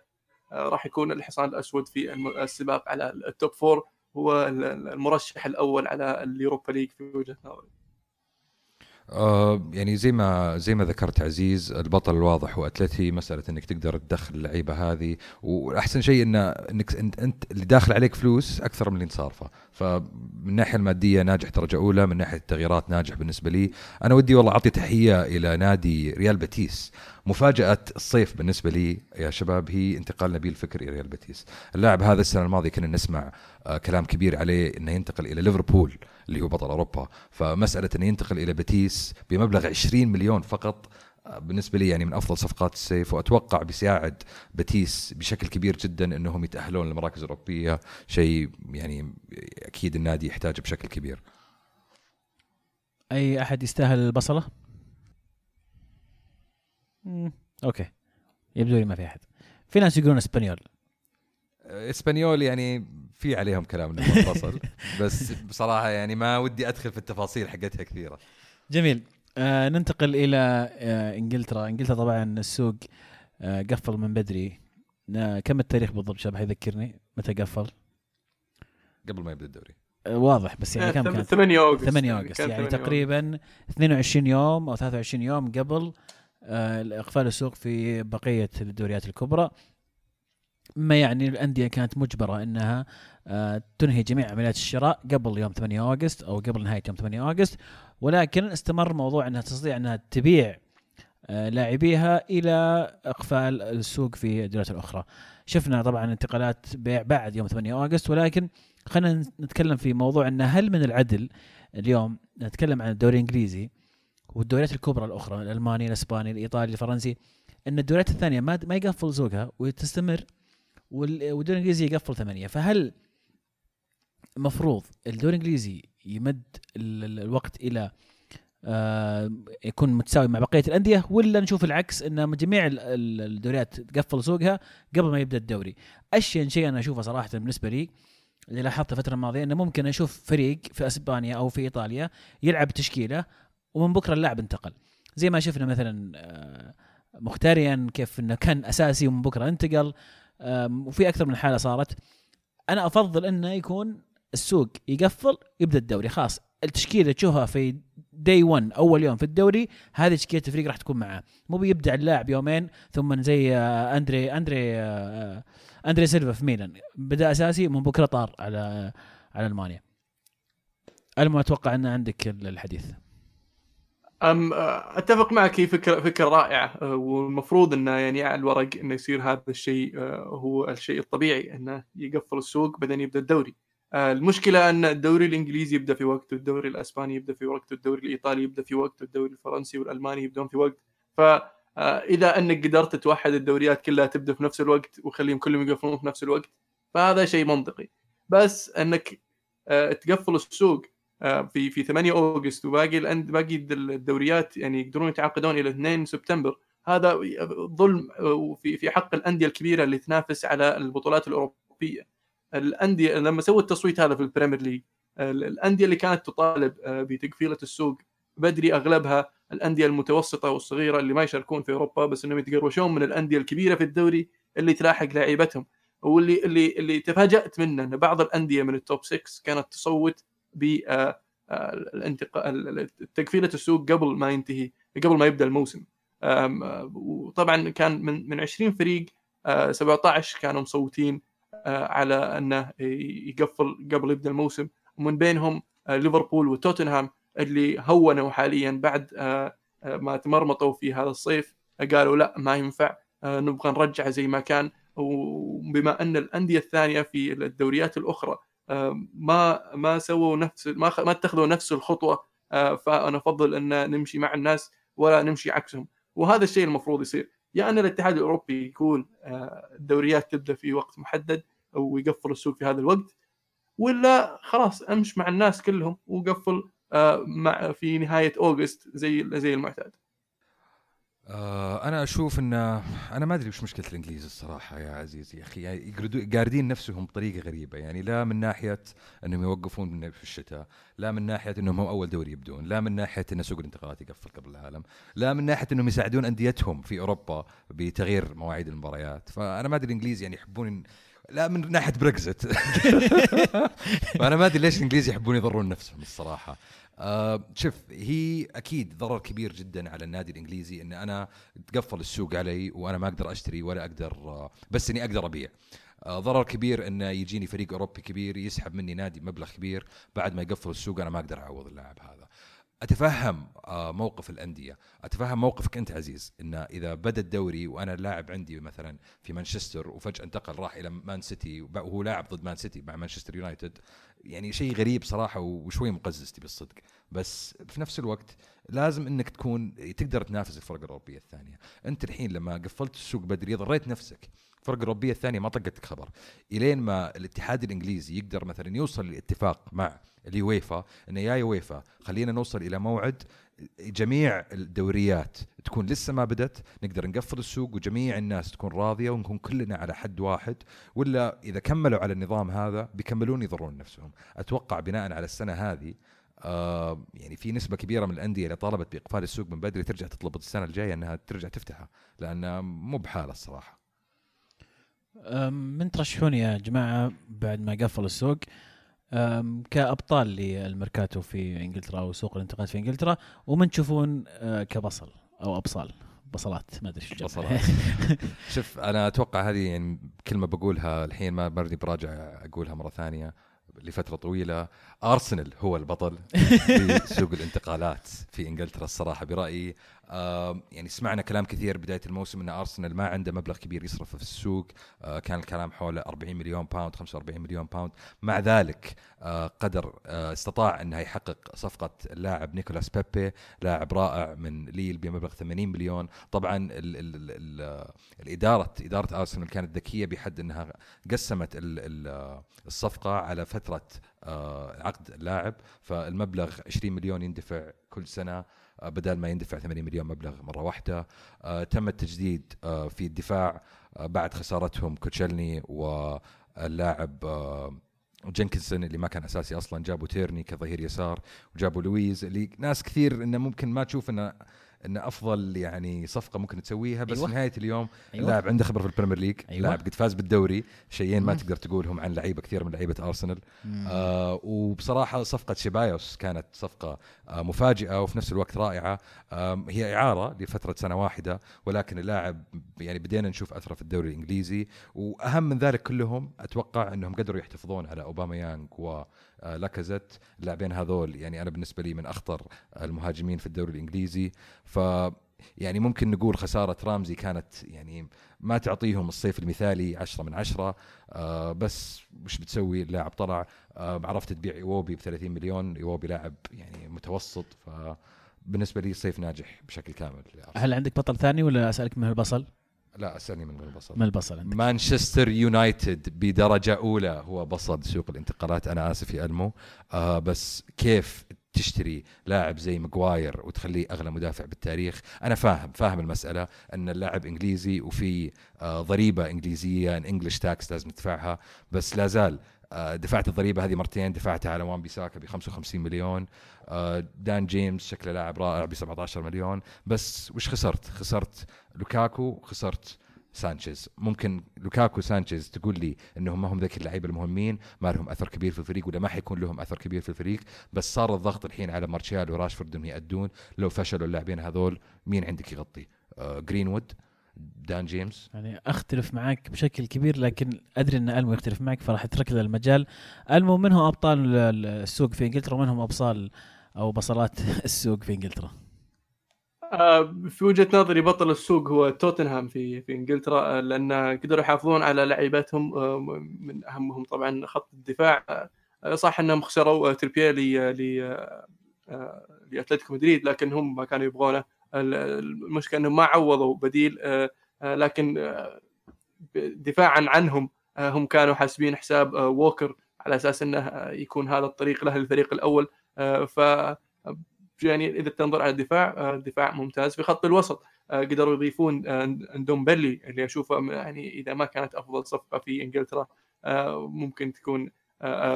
راح يكون الحصان الأسود في السباق على ال top four هو المرشح الأول على ال Europa League في وجهة نظري. آه يعني زي ما زي ما ذكرت عزيز البطل الواضح هو اتلتي مسألة إنك تقدر تدخل اللعيبة هذه وأحسن شيء ان إنك أنت اللي داخل عليك فلوس أكثر من اللي انت صارفه. فمن الناحيه المادية ناجح درجة أولى من ناحية التغييرات ناجح بالنسبة لي. أنا ودي والله أعطي تحية إلى نادي ريال بيتيس. مفاجأة الصيف بالنسبة لي يا شباب هي انتقال نبيل فكير إلى ريال بيتيس. اللاعب هذا السنة الماضية كنا نسمع آه كلام كبير عليه إنه ينتقل إلى ليفربول اللي هو بطل أوروبا. فمسألة إنه ينتقل إلى بيتيس بمبلغ 20 مليون فقط بالنسبة لي يعني من أفضل صفقات الصيف وأتوقع بيساعد بيتيس بشكل كبير جدا إنهم يتأهلون للمراكز الاوروبيه شيء يعني أكيد النادي يحتاجه بشكل كبير. أي أحد يستاهل البصلة؟ مم. أوكي يبدو لي ما في أحد. في ناس يقولون إسبانيول. إسبانيول يعني في عليهم كلام منفصل بس بصراحة يعني ما ودي أدخل في التفاصيل حقتها كثيرة. جميل آه ننتقل إلى آه إنجلترا. إنجلترا طبعا السوق آه قفل من بدري. آه كم التاريخ بالضبط شباب؟ يذكرني متى قفل؟ قبل ما يبدأ الدوري. آه واضح بس يعني كم كان؟ 8 أوغست. 8 أوغست. يعني تقريبا 22 يوم أو 23 يوم قبل آه إقفال السوق في بقية الدوريات الكبرى. ما يعني الأندية كانت مجبرة إنها آه تنهي جميع عمليات الشراء قبل يوم 8 أوغست أو قبل نهاية يوم 8 أوغست. ولكن استمر موضوع إنها تستطيع إنها تبيع آه، لاعبيها إلى إقفال السوق في الدوريات الأخرى. شفنا طبعا انتقالات بيع بعد يوم 8 اوغست ولكن خلينا نتكلم في موضوع ان هل من العدل اليوم نتكلم عن الدوري الإنجليزي والدوريات الكبرى الأخرى الألماني الإسباني الإيطالي الفرنسي إن الدوريات الثانية ما ما يقفل سوقها وتستمر والدوري الإنجليزي يقفل ثمانية فهل المفروض الدوري الإنجليزي يمد الوقت إلى آه يكون متساوي مع بقية الأندية ولا نشوف العكس إن جميع الدوريات تقفل سوقها قبل ما يبدأ الدوري. اشين شيء أنا أشوفه صراحة بالنسبة لي اللي لاحظته الفترة الماضية إنه ممكن أشوف فريق في أسبانيا أو في إيطاليا يلعب تشكيلة ومن بكرة اللاعب انتقل. زي ما شفنا مثلا آه، مختاريا كيف إنه كان أساسي ومن بكرة انتقل وفي أكثر من حالة صارت. أنا أفضل إنه يكون السوق يقفل يبدأ الدوري. خلاص التشكيلة تشوفها في دي 1 أول يوم في الدوري هذه تشكيلة الفريق راح تكون معاه مو بيبدع اللاعب يومين ثم زي آه، أندري أندري آه، أندري سيلفا في ميلان. بدأ أساسي من بكرة طار على على ألمانيا. المهم أتوقع أن عندك الحديث. أم آه، أتفق معك هي فكرة فكرة رائعة. والمفروض إنه يعني على الورق إنه يصير هذا الشيء هو الشيء الطبيعي إنه يقفل السوق بعدين يبدأ الدوري. آه، المشكلة أن الدوري الإنجليزي يبدأ في وقت والدوري الأسباني يبدأ في وقت والدوري الإيطالي يبدأ في وقت والدوري الفرنسي والألماني يبدون في وقت. فاذا أنك قدرت توحد الدوريات كلها تبدأ في نفس الوقت وخليهم كلهم يقفلون في نفس الوقت فهذا شيء منطقي. بس أنك آه، تقفل السوق آه، في في 8 أوغست وباقي الأند باقي الدوريات يعني يقدرون يتعاقدون إلى 2 سبتمبر هذا ظلم آه، في في حق الأندية الكبيرة اللي تنافس على البطولات الأوروبية. الأندية لما سووا التصويت هذا في ال Premier League الأندية اللي كانت تطالب آه، بتقفيلة السوق بدري أغلبها الأندية المتوسطة والصغيرة اللي ما يشاركون في أوروبا بس إنهم يتقروشون من الأندية الكبيرة في الدوري اللي تلاحق لعيبتهم. واللي اللي اللي تفاجأت منه إن بعض الأندية من ال top 6 كانت تصوت ب آه، آه، الانتقال تقفيلة السوق قبل ما ينتهي قبل ما يبدأ الموسم. وطبعا كان من من 20 فريق آه، 17 كانوا مصوتين. على أنه يقفل قبل يبدأ الموسم. ومن بينهم آه، ليفربول وتوتنهام اللي هونوا حاليا بعد آه، آه، ما تمرمطوا في هذا الصيف. آه، قالوا لا ما ينفع آه، نبغى نرجعه زي ما كان. وبما أن الأندية الثانية في الدوريات الأخرى آه، ما ما سووا نفس ما ما اتخذوا نفس الخطوة آه، فأنا أفضل أن نمشي مع الناس ولا نمشي عكسهم. وهذا الشيء المفروض يصير. يا أن الاتحاد الأوروبي يكون آه، الدوريات تبدأ في وقت محدد ويقفل السوق في هذا الوقت ولا خلاص أمش مع الناس كلهم وقفل آه، مع في نهاية أوغست زي زي المعتاد. آه أنا أشوف إن أنا ما أدري وش مشكلة الإنجليز الصراحة يا عزيزي يا أخي يعني قاردين نفسهم بطريقة غريبة يعني لا من ناحية إنهم يوقفون في الشتاء لا من ناحية إنهم هم أول دوري يبدون لا من ناحية إن سوق الانتقالات يقفل قبل العالم لا من ناحية إنهم يساعدون أنديتهم في أوروبا بتغيير مواعيد المباريات فأنا ما أدري الانجليز يعني يحبون لا من ناحية بريكزت فأنا ما أدري ليش الإنجليز يحبون يضرون نفسهم الصراحة. آه شوف هي أكيد ضرر كبير جدا على النادي الإنجليزي إن أنا تقفل السوق علي وأنا ما أقدر أشتري ولا أقدر آه بس إني أقدر أبيع. آه ضرر كبير إنه يجيني فريق أوروبي كبير يسحب مني نادي مبلغ كبير بعد ما يقفل السوق أنا ما أقدر أعوض اللاعب هذا. أتفهم موقف الأندية. أتفهم موقفك أنت عزيز إن إذا بدأ الدوري وأنا اللاعب عندي مثلا في مانشستر وفجأة انتقل راح إلى مان سيتي وهو لاعب ضد مان سيتي مع مانشستر يونايتد يعني شيء غريب صراحة وشوي مقزز تبي الصدق. بس في نفس الوقت لازم انك تكون تقدر تنافس الفرق الأوروبية الثانية. انت الحين لما قفلت السوق بدري ضريت نفسك. الفرق الأوروبية الثانية ما طقتك خبر. إلين ما الاتحاد الإنجليزي يقدر مثلا يوصل لاتفاق مع اليويفا انه يا يويفا خلينا نوصل إلى موعد جميع الدوريات تكون لسه ما بدت نقدر نقفل السوق وجميع الناس تكون راضية ونكون كلنا على حد واحد ولا إذا كملوا على النظام هذا بيكملون يضرون نفسهم. أتوقع بناء على السنة هذه آه يعني في نسبة كبيرة من الأندية اللي طالبت بإقفال السوق من بدري ترجع تطلب السنة الجاية إنها ترجع تفتحها لانها مو بحالة الصراحة. من ترشحون يا جماعة بعد ما قفل السوق؟ كأبطال للميركاتو في إنجلترا وسوق الانتقالات في إنجلترا ومن تشوفون أه، كبصل أو أبصال بصلات ما أدري الجمع. بصلات. شوف أنا أتوقع هذه يعني كلمه بقولها الحين ما برني براجع أقولها مرة ثانية لفترة طويلة أرسنال هو البطل في سوق الانتقالات في إنجلترا الصراحة برأيي يعني سمعنا كلام كثير بداية الموسم إن أرسنال ما عنده مبلغ كبير يصرفه في السوق. آه كان الكلام حول 40 مليون pound 45 مليون pound مع ذلك آه قدر آه استطاع إنه يحقق صفقة اللاعب نيكولاس بيبي لاعب رائع من ليل بمبلغ 80 مليون. طبعا ال ال ال ال الإدارة إدارة أرسنال كانت ذكية بحد إنها قسمت ال ال الصفقة على فترة عقد اللاعب فالمبلغ 20 مليون يندفع كل سنة. بدل ما يندفع 80 مليون مبلغ مرة واحدة آه، تم التجديد آه، في الدفاع آه، بعد خسارتهم كوشيلني واللاعب آه، جنكنسون اللي ما كان أساسي أصلا جابوا تيرني كظهير يسار وجابوا لويز اللي ناس كثير إنه ممكن ما تشوف إنه إن أفضل يعني صفقة ممكن تسويها بس أيوة. نهاية اليوم أيوة. اللاعب عنده خبرة في ال Premier League أيوة. لاعب قد فاز بالدوري شيئين ما. تقدر تقولهم عن لعيبة كثير من لعيبة أرسنال. آه وبصراحة صفقة سيبايوس كانت صفقة آه مفاجئة وفي نفس الوقت رائعة آه هي إعارة لفترة سنة واحدة ولكن اللاعب يعني بدينا نشوف أثره في الدوري الإنجليزي وأهم من ذلك كلهم أتوقع إنهم قدروا يحتفظون على اوباما يانج و لاكازيت اللاعبين هذول. يعني أنا بالنسبة لي من أخطر المهاجمين في الدوري الإنجليزي. ف يعني ممكن نقول خسارة رامزي كانت يعني ما تعطيهم الصيف المثالي 10 من 10 آه بس وش بتسوي؟ اللاعب طلع. آه عرفت تبيع ايوبي ب 30 مليون. ايوبي لاعب يعني متوسط. فبالنسبه لي صيف ناجح بشكل كامل. هل عندك بطل ثاني ولا أسألك من البصل؟ لا أسألني من وين بصل من البصل عندك. مانشستر يونايتد بدرجة أولى. هو بصد سوق الانتقالات. أنا آسف يا ألمو. آه بس كيف تشتري لاعب زي ماجواير وتخليه أغلى مدافع بالتاريخ؟ أنا فاهم فاهم المسألة أن اللاعب إنجليزي وفي آه ضريبة إنجليزية English tax لازم تدفعها. بس لا زال دفعت الضريبة هذه مرتين دفعتها على وان بيساكا ب 55 مليون. آه، دان جيمس شكله لاعب رائع ب 17 مليون. بس وش خسرت؟ خسرت لوكاكو خسرت سانشيز. ممكن لوكاكو سانشيز تقول لي إنهم ما هم ذاك اللعيبة المهمين ما لهم أثر كبير في الفريق ولا ما حيكون لهم أثر كبير في الفريق. بس صار الضغط الحين على مارشال وراشفورد إنهم يأدون. لو فشلوا اللاعبين هذول مين عندك يغطي؟ آه جرينوود. دان جيمس. يعني أختلف معك بشكل كبير لكن أدري إن ألمو يختلف معك فراح اترك له المجال. ألمو من هو أبطال ال- السوق في إنجلترا ومن هم ابطال أو بصلات السوق في إنجلترا؟ آه، في وجهة نظري بطل السوق هو توتنهام في في إنجلترا آه، لأن قدروا يحافظون على لعيبتهم آه، من أهمهم طبعا خط الدفاع. صح إنهم خسروا تربيه ل لأتلتيكو مدريد لكن هم ما كانوا يبغونه. المشكلة إنهم ما عوضوا بديل آه، آه، لكن آه، دفاعا عنهم هم كانوا حاسبين حساب ووكر على أساس إنه يكون هذا الطريق له للفريق الأول. ف يعني إذا تنظر على الدفاع الدفاع ممتاز في خط الوسط. قدروا يضيفون دومبلي اللي أشوفه يعني إذا ما كانت أفضل صفقة في إنجلترا ممكن تكون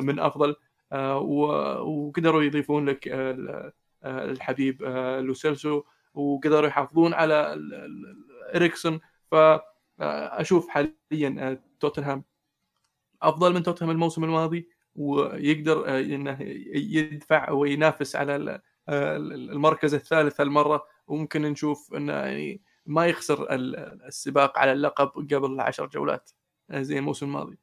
من أفضل. وقدروا يضيفون لك ال- الحبيب لوسيلسو. وقدروا يحافظون على إريكسون فاشوف حاليا آه، توتنهام أفضل من توتنهام الموسم الماضي ويقدر آه، إنه يدفع وينافس على ال- آه، المركز الثالث هالمرة وممكن نشوف إنه يعني ما يخسر ال- السباق على اللقب قبل عشر جولات آه، زي الموسم الماضي.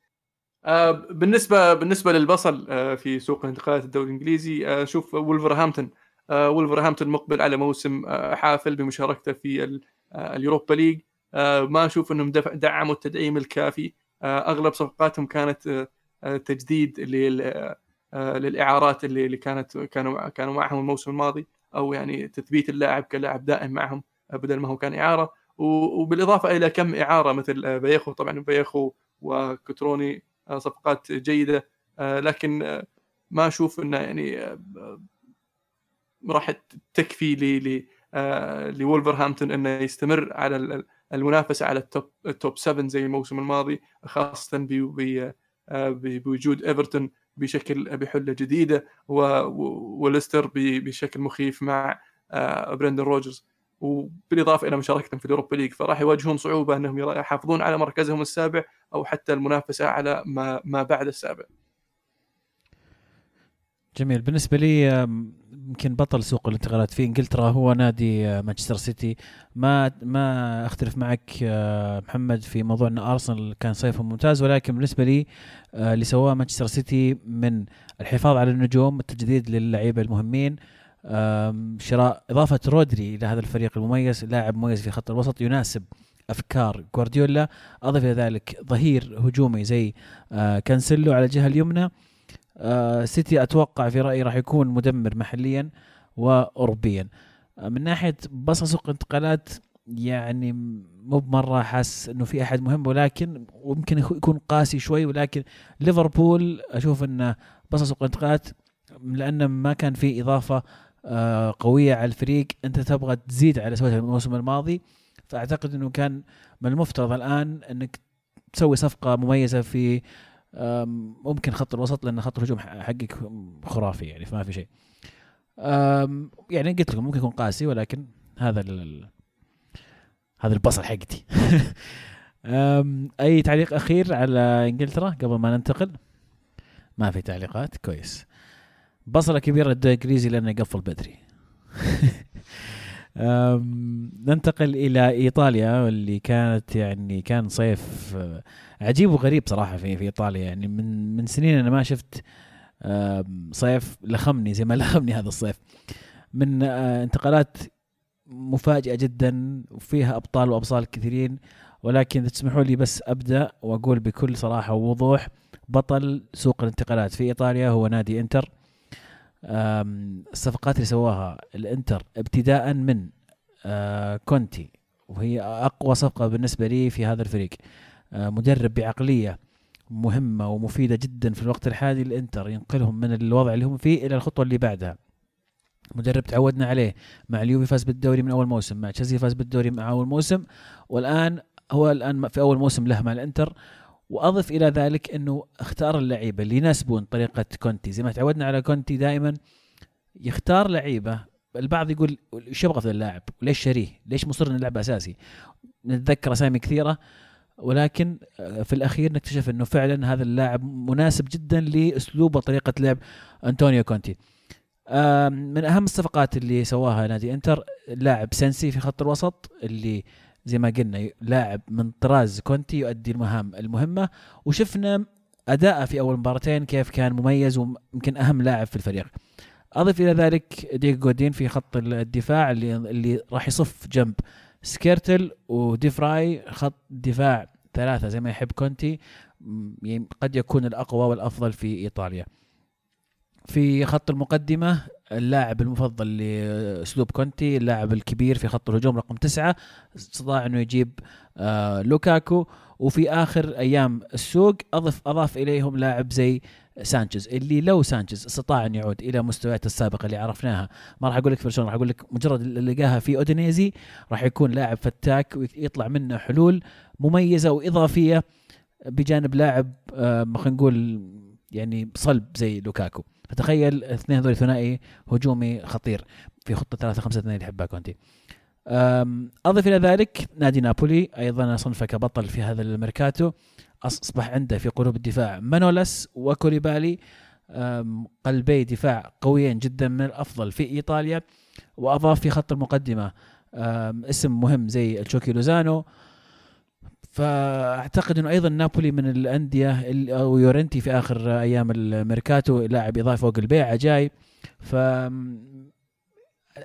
آه، بالنسبة بالنسبة للبصل آه، في سوق الانتقالات الدوري الإنجليزي آه، شوف وولفرهامبتون آه، مقبل على موسم آه، حافل بمشاركته في آه، اليوروبا ليج. ما أشوف إنهم دعموا التدعيم الكافي. أغلب صفقاتهم كانت تجديد لل- للإعارات اللي كانت كانوا كانوا معهم الموسم الماضي أو يعني تثبيت اللاعب كلاعب دائم معهم بدل ما هو كان إعارة. وبالإضافة إلى كم إعارة مثل فاييخو طبعا فاييخو وكتروني صفقات جيدة. لكن ما أشوف إنه يعني راح تكفي ل آه، لولفرهامبتون إنه يستمر على ال- المنافسة على ال top ال top 7 زي الموسم الماضي خاصه آه، بوجود إيفرتون بشكل بحلة جديدة وليستر بشكل مخيف مع آه، برندن روجرز وبالإضافة إلى مشاركتهم في اليوروبا ليج فراح يواجهون صعوبة إنهم يحافظون على مركزهم السابع أو حتى المنافسة على ما ما بعد السابع. جميل بالنسبة لي يمكن بطل سوق الانتقالات في إنجلترا هو نادي آه، مانشستر سيتي. ما ما أختلف معك آه، محمد في موضوع إن أرسنال كان صيفه ممتاز ولكن بالنسبة لي آه، اللي سواه مانشستر سيتي من الحفاظ على النجوم التجديد للعيبه المهمين شراء إضافة رودري إلى هذا الفريق المميز لاعب مميز في خط الوسط يناسب أفكار جوارديولا. أضف إلى ذلك ظهير هجومي زي كانسيلو على الجهة اليمنى. آه، سيتي أتوقع في رأيي راح يكون مدمر محليا واوروبيا. آه، من ناحية بصل سوق انتقالات يعني مو بمرة حاس إنه في أحد مهم ولكن ويمكن يكون قاسي شوي ولكن ليفربول أشوف انه بصل سوق الانتقالات لأنه ما كان في إضافة آه، قوية على الفريق أنت تبغى تزيد على سويتها الموسم الماضي. فأعتقد إنه كان من المفترض الآن إنك تسوي صفقة مميزة في ممكن خط الوسط لأن خط الهجوم حقك خرافي يعني فما في شيء. يعني قلت لكم ممكن يكون قاسي ولكن هذا ال... هذا البصل حقتي. أي تعليق أخير على إنجلترا قبل ما ننتقل؟ ما في تعليقات كويس. بصلة كبيرة للدوري الإنجليزي لأنه يقفل بدري. ننتقل إلى إيطاليا واللي كانت يعني كان صيف عجيب وغريب صراحة في في إيطاليا. يعني من من سنين أنا ما شفت صيف لخمني زي ما لخمني هذا الصيف. من آه، انتقالات مفاجئة جدا وفيها أبطال وأبصال كثيرين. ولكن تسمحوا لي بس أبدأ وأقول بكل صراحة ووضوح بطل سوق الانتقالات في إيطاليا هو نادي إنتر. الصفقات اللي سواها الإنتر ابتداء من آه، كونتي وهي أقوى صفقة بالنسبة لي في هذا الفريق. مدرب بعقلية مهمة ومفيدة جدا في الوقت الحالي الانتر ينقلهم من الوضع اللي هم فيه إلى الخطوة اللي بعدها. مدرب تعودنا عليه. مع اليوفي فاز بالدوري من أول موسم مع تشيلسي فاز بالدوري مع أول موسم والآن هو الآن في أول موسم له مع الإنتر. وأضف إلى ذلك إنه اختار اللعيبة اللي يناسبون طريقة كونتي. زي ما تعودنا على كونتي دائما يختار لعيبة. البعض يقول إيش يبغى في اللاعب؟ وليش شاريه ليش مصر إنه أساسي؟ نتذكر أسامي كثيرة. ولكن آه، في الأخير نكتشف إنه فعلا هذا اللاعب مناسب جدا لاسلوب وطريقة لعب أنطونيو كونتي. من أهم الصفقات اللي سواها نادي إنتر لاعب سنسي في خط الوسط اللي زي ما قلنا لاعب من طراز كونتي يؤدي المهام المهمة. وشفنا اداءه في أول مباراتين كيف كان مميز ويمكن أهم لاعب في الفريق. أضف إلى ذلك ديك جودين في خط الدفاع اللي اللي راح يصف جنب سكرينيار وديفراي خط دفاع ثلاثة زي ما يحب كونتي يعني قد يكون الأقوى والأفضل في إيطاليا. في خط المقدمة اللاعب المفضل لأسلوب كونتي اللاعب الكبير في خط الهجوم رقم تسعة استطاع أنه يجيب آه لوكاكو. وفي آخر أيام السوق اضف أضاف إليهم لاعب زي سانشيز اللي لو سانشيز استطاع أن يعود إلى مستوياته السابقة اللي عرفناها. ما راح أقول لك برشلونه راح أقول لك مجرد اللي لقاها في أودينيزي راح يكون لاعب فتاك ويطلع منه حلول مميزة وإضافية بجانب لاعب آه خلينا نقول يعني صلب زي لوكاكو. فتخيل الاثنين هذول ثنائي هجومي خطير في خطة 3 5 2 اللي يحبها كونتي. أضف إلى ذلك نادي نابولي أيضا صنفه كبطل في هذا الميركاتو. أصبح عنده في قلوب الدفاع. مانولاس وكوليبالي قلبي دفاع قويين جدا من الأفضل في إيطاليا وأضاف في خط المقدمة اسم مهم زي الشوكي لوزانو. فأعتقد إنه أيضا نابولي من الأندية ال- أو يورنتي في آخر أيام الميركاتو لاعب إضافي فوق البيع جاي ف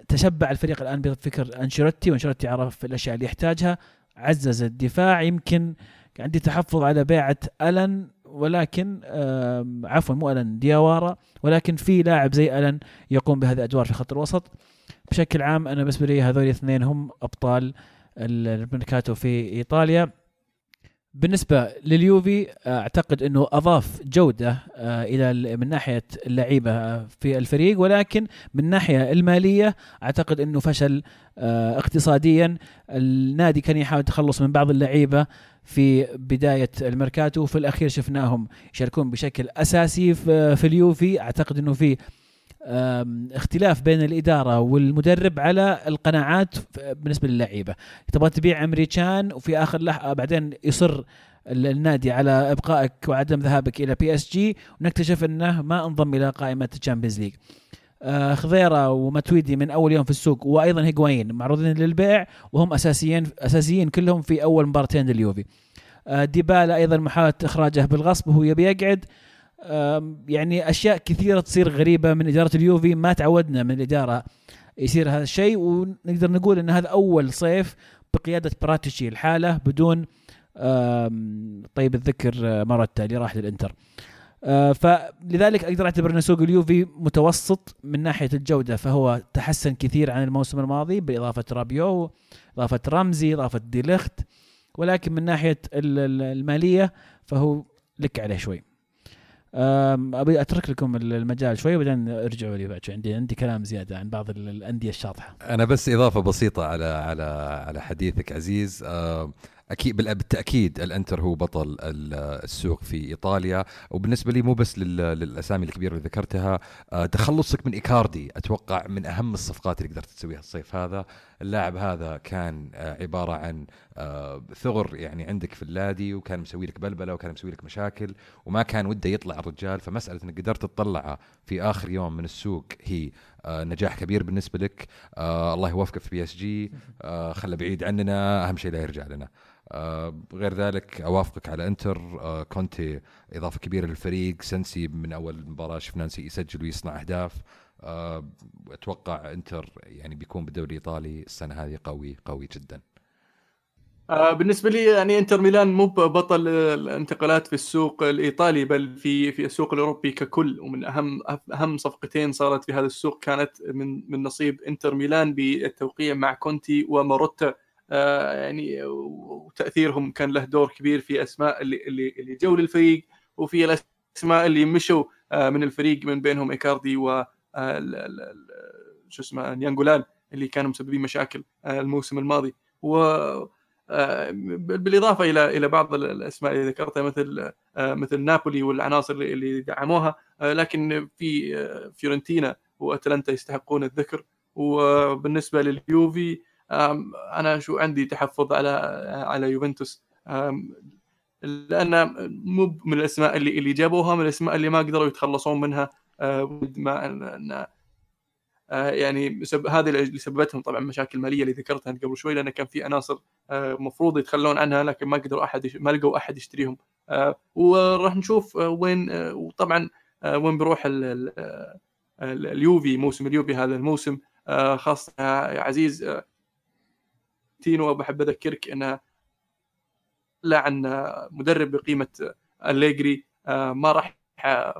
تشبع الفريق الآن بفكر أنشيلوتي وأنشيلوتي عرف الأشياء اللي يحتاجها عزز الدفاع. يمكن عندي تحفظ على بيعة ألن ولكن عفوا مو ألن دياوارا ولكن في لاعب زي ألن يقوم بهذه الأدوار في خط الوسط. بشكل عام أنا بالنسبة لي هذول الاثنين هم أبطال الميركاتو في إيطاليا. بالنسبة لليوفي أعتقد إنه أضاف جودة آه، إلى ال- من ناحية اللعيبة آه، في الفريق. ولكن من الناحيه المالية أعتقد إنه فشل آه، اقتصاديا. النادي كان يحاول يتخلص من بعض اللعيبة في بداية الميركاتو وفي الأخير شفناهم يشاركون بشكل أساسي في في اليوفي. أعتقد إنه في اختلاف بين الإدارة والمدرب على القناعات بالنسبة للعيبة. تبغى تبيع إيمري كان وفي آخر لحظه بعدين يصر ال- النادي على إبقائك وعدم ذهابك إلى بي اس جي ونكتشف إنه ما انضم إلى قائمة الشامبيونز ليج آه، خضيرة ومتويدي من أول يوم في السوق وأيضا هيغوايين معروضين للبيع وهم أساسيين أساسيين كلهم في أول مباراتين لليوفي. آه، ديبالا أيضا محاولة إخراجه بالغصب وهو يبي يقعد. يعني أشياء كثيرة تصير غريبة من إدارة اليوفي ما تعودنا من الإدارة يصير هذا الشيء ونقدر نقول إن هذا أول صيف بقيادة براتشي الحالة بدون طيب الذكر آه، ماروتا اللي راح للإنتر. آه، فلذلك أقدر أعتبر أن سوق اليوفي متوسط من ناحية الجودة فهو تحسن كثير عن الموسم الماضي بإضافة رابيو إضافة رمزي إضافة ديليخت ولكن من ناحية ال- ال- المالية فهو لك عليه شوي. أبي أترك لكم المجال شوي وبعدين ارجعوا لي بعد شوي. عندي عندي كلام زيادة عن بعض ال- الأندية الشاطحة. أنا بس إضافة بسيطة على على على حديثك عزيز. آه، أكيد بالتأكيد الإنتر هو بطل السوق في إيطاليا وبالنسبة لي مو بس للأسامي الكبيرة اللي ذكرتها آه، تخلصك من إيكاردي أتوقع من أهم الصفقات اللي قدرت تسويها الصيف هذا. اللاعب هذا كان آه، عبارة عن آه، ثغر يعني عندك في النادي وكان مسوي لك بلبلة وكان مسوي لك مشاكل وما كان وده يطلع الرجال. فمسألة إنك قدرت تطلعه في آخر يوم من السوق هي نجاح كبير بالنسبة لك. الله يوفقه في بي إس جي. خله بعيد عننا أهم شيء لا يرجع لنا. آه غير ذلك أوافقك على إنتر. آه كونتي إضافة كبيرة للفريق. سنسي من أول مباراة شفنا يسجل ويصنع أهداف. آه أتوقع إنتر يعني بيكون بالدوري الإيطالي السنة هذه قوي قوي جدا. آه بالنسبة لي يعني إنتر ميلان مو بطل الانتقالات في السوق الإيطالي بل في في السوق الأوروبي ككل. ومن أهم أهم صفقتين صارت في هذا السوق كانت من من نصيب إنتر ميلان بالتوقيع مع كونتي وماروتا. آه، يعني وتأثيرهم كان له دور كبير في أسماء اللي اللي اللي جو للفريق وفي الأسماء اللي مشوا آه، من الفريق من بينهم إيكاردي و آه، شو اسمه ناينجولان اللي كانوا مسببين مشاكل الموسم الماضي. و بالإضافة إلى إلى بعض الأسماء اللي ذكرتها مثل مثل نابولي والعناصر اللي دعموها. لكن في فيورنتينا وأتلانتا يستحقون الذكر. وبالنسبة لليوفي أنا شو عندي تحفظ على على يوفنتوس. لأن مو من الأسماء اللي اللي جابوها من الأسماء اللي ما قدروا يتخلصون منها. ما ان يعني سب هذه اللي سببتهم طبعا مشاكل مالية اللي ذكرتها قبل شوي لأن كان في عناصر مفروض يتخلون عنها لكن ما قدروا أحد ما لقوا أحد يشتريهم. وراح نشوف وين وطبعا وين بيروح اليوفي موسم اليوفي هذا الموسم. خاصة يا عزيز تينو بحب أذكرك انه لعن مدرب بقيمة أليجري آه، ما راح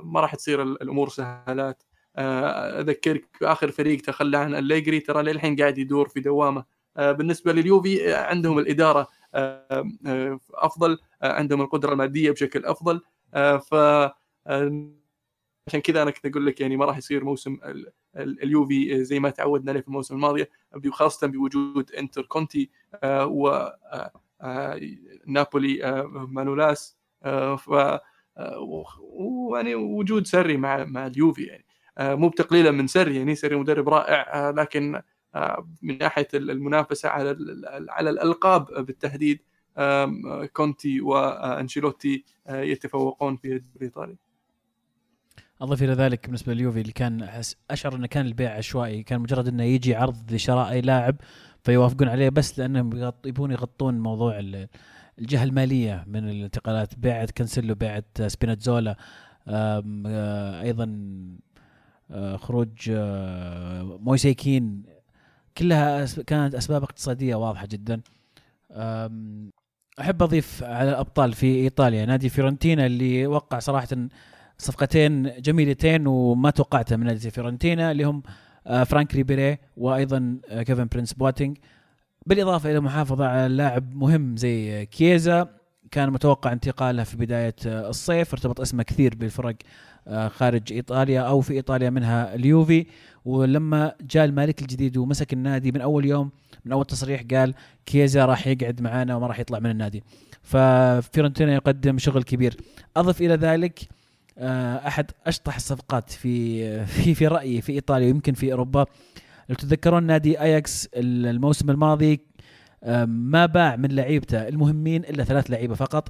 ما راح تصير الأمور سهلات. آه، أذكرك اخر فريق تخلى عن أليجري ترى للحين قاعد يدور في دوامه. آه، بالنسبة لليوفي عندهم الإدارة أفضل. عندهم القدرة المادية بشكل أفضل. ف عشان كذا أنا كنت أقول لك يعني ما راح يصير موسم اليوفي زي ما تعودنا عليه في الموسم الماضي خاصة بوجود إنتر كونتي آه، و آه، آه، نابولي مانولاس ف ويعني وجود ساري مع مع اليوفي يعني. مو بتقليلا من ساري يعني ساري مدرب رائع لكن من ناحية المنافسة على على الألقاب بالتحديد كونتي وأنشيلوتي يتفوقون في الدوري الايطالي أضف إلى ذلك بالنسبة لليوفي اللي كان أشعر إنه كان البيع عشوائي كان مجرد إنه يجي عرض لشراء أي لاعب فيوافقون عليه بس لأنهم يبون يغطون موضوع الجهة المالية من الانتقالات بيعه كانسيلو بيعه سبيناتزولا آه، أيضا آه، خروج آه، مويس كين كلها كانت أسباب اقتصادية واضحة جدا. أحب أضيف على الأبطال في إيطاليا. نادي فيورنتينا اللي وقع صراحة صفقتين جميلتين وما توقعتها من نادي فيورنتينا اللي هم فرانك ريبيري وأيضا كيفن برينس بواتينج بالإضافة إلى محافظة على لاعب مهم زي كيزا كان متوقع انتقاله في بداية آه، الصيف ارتبط اسمه كثير بالفرق خارج إيطاليا أو في إيطاليا منها اليوفي. ولما جاء المالك الجديد ومسك النادي من أول يوم من أول تصريح قال كيزا راح يقعد معنا وما راح يطلع من النادي. ففيورنتينا يقدم شغل كبير. أضف إلى ذلك آه، أحد أشطح الصفقات في في في رأيي في إيطاليا ويمكن في أوروبا لو تتذكرون نادي اياكس الموسم الماضي ما باع من لعيبته المهمين إلا ثلاث لعيبة فقط.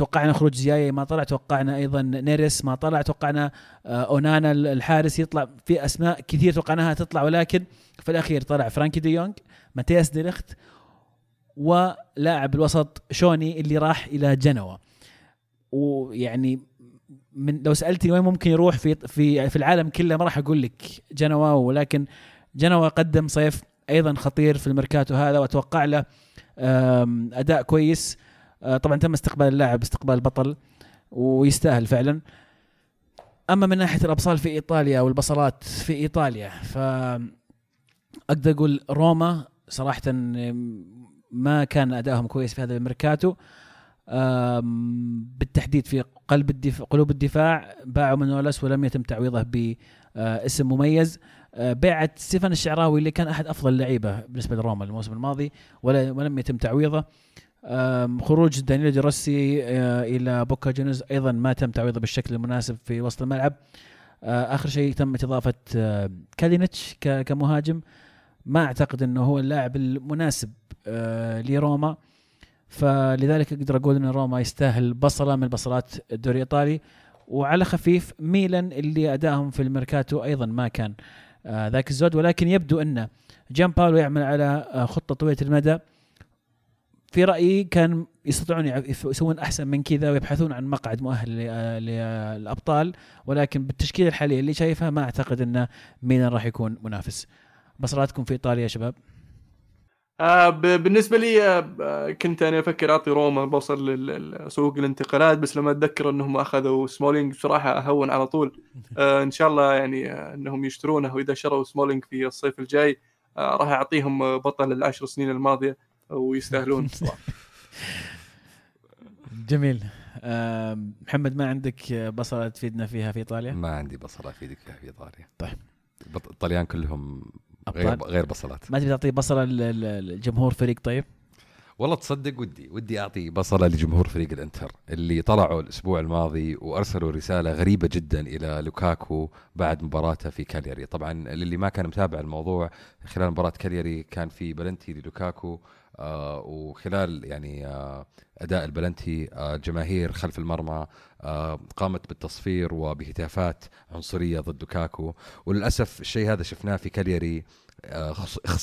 توقعنا خروج زياي ما طلع توقعنا أيضا نيريس ما طلع توقعنا آه، أونانا الحارس يطلع في أسماء كثير توقعناها تطلع ولكن في الأخير طلع فرانكي دي يونغ ماتياس ديليخت ولاعب الوسط شوني اللي راح إلى جنوة ويعني من لو سألتني وين ممكن يروح في في في العالم كله ما راح أقول لك جنوا ولكن جنوا قدم صيف أيضا خطير في الميركاتو هذا وأتوقع له أداء كويس. آه، طبعا تم استقبال اللاعب استقبال البطل ويستاهل فعلا. أما من ناحية الأبصال في إيطاليا أو البصلات في إيطاليا ف أقدر أقول روما صراحة ما كان ادائهم كويس في هذا الميركاتو. بالتحديد في قلب الدفاع قلوب الدفاع باعوا مانولاس ولم يتم تعويضه باسم مميز. آه، بيعت ستيفان الشعراوي اللي كان أحد أفضل اللعيبه بالنسبة لروما الموسم الماضي ولم يتم تعويضه. خروج دانييلي دي آه، إلى بوكا جونيورز أيضا ما تم تعويضه بالشكل المناسب في وسط الملعب. آه، آخر شيء تمت اضافه كالينيتش كمهاجم. ما أعتقد إنه هو اللاعب المناسب لروما. فلذلك أقدر أقول إن روما يستاهل بصلة من بصلات الدوري الإيطالي. وعلى خفيف ميلان اللي أدائهم في الميركاتو أيضا ما كان آه، ذاك الزود. ولكن يبدو إن جيامباولو يعمل على آه، خطة طويلة المدى. في رأيي كان يستطيعون يسوون أحسن من كذا ويبحثون عن مقعد مؤهل آه، للأبطال. ولكن بالتشكيلة الحالية اللي شايفها ما أعتقد إن ميلان راح يكون منافس. بصلاتكم في إيطاليا يا شباب. آه بالنسبة لي آه كنت أنا أفكر أعطي روما بصل لسوق الانتقالات بس لما أتذكر إنهم أخذوا سمولينج بصراحة أهون على طول. آه إن شاء الله يعني آه إنهم يشترونه وإذا شروا سمولينج في الصيف الجاي آه راح أعطيهم آه، بطل العشر سنين الماضية ويستاهلون. صراحة جميل. محمد ما عندك بصلة تفيدنا فيها في إيطاليا؟ ما عندي بصلة أفيدك فيها في إيطاليا. طيب. الطليان كلهم غير أبطال. غير بصلات. ما تبي تعطي بصلة للجمهور فريق طيب؟ والله تصدق ودي ودي أعطي بصلة لجمهور فريق الإنتر اللي طلعوا الأسبوع الماضي وأرسلوا رسالة غريبة جدا إلى لوكاكو بعد مباراته في كالياري. طبعا للي ما كان متابع الموضوع خلال مباراة كالياري كان في بلنتي للوكاكو آه وخلال يعني آه أداء البلنتي آه جماهير خلف المرمى قامت بالتصفير وبهتافات عنصرية ضد لوكاكو وللأسف الشيء هذا شفناه في آه، خص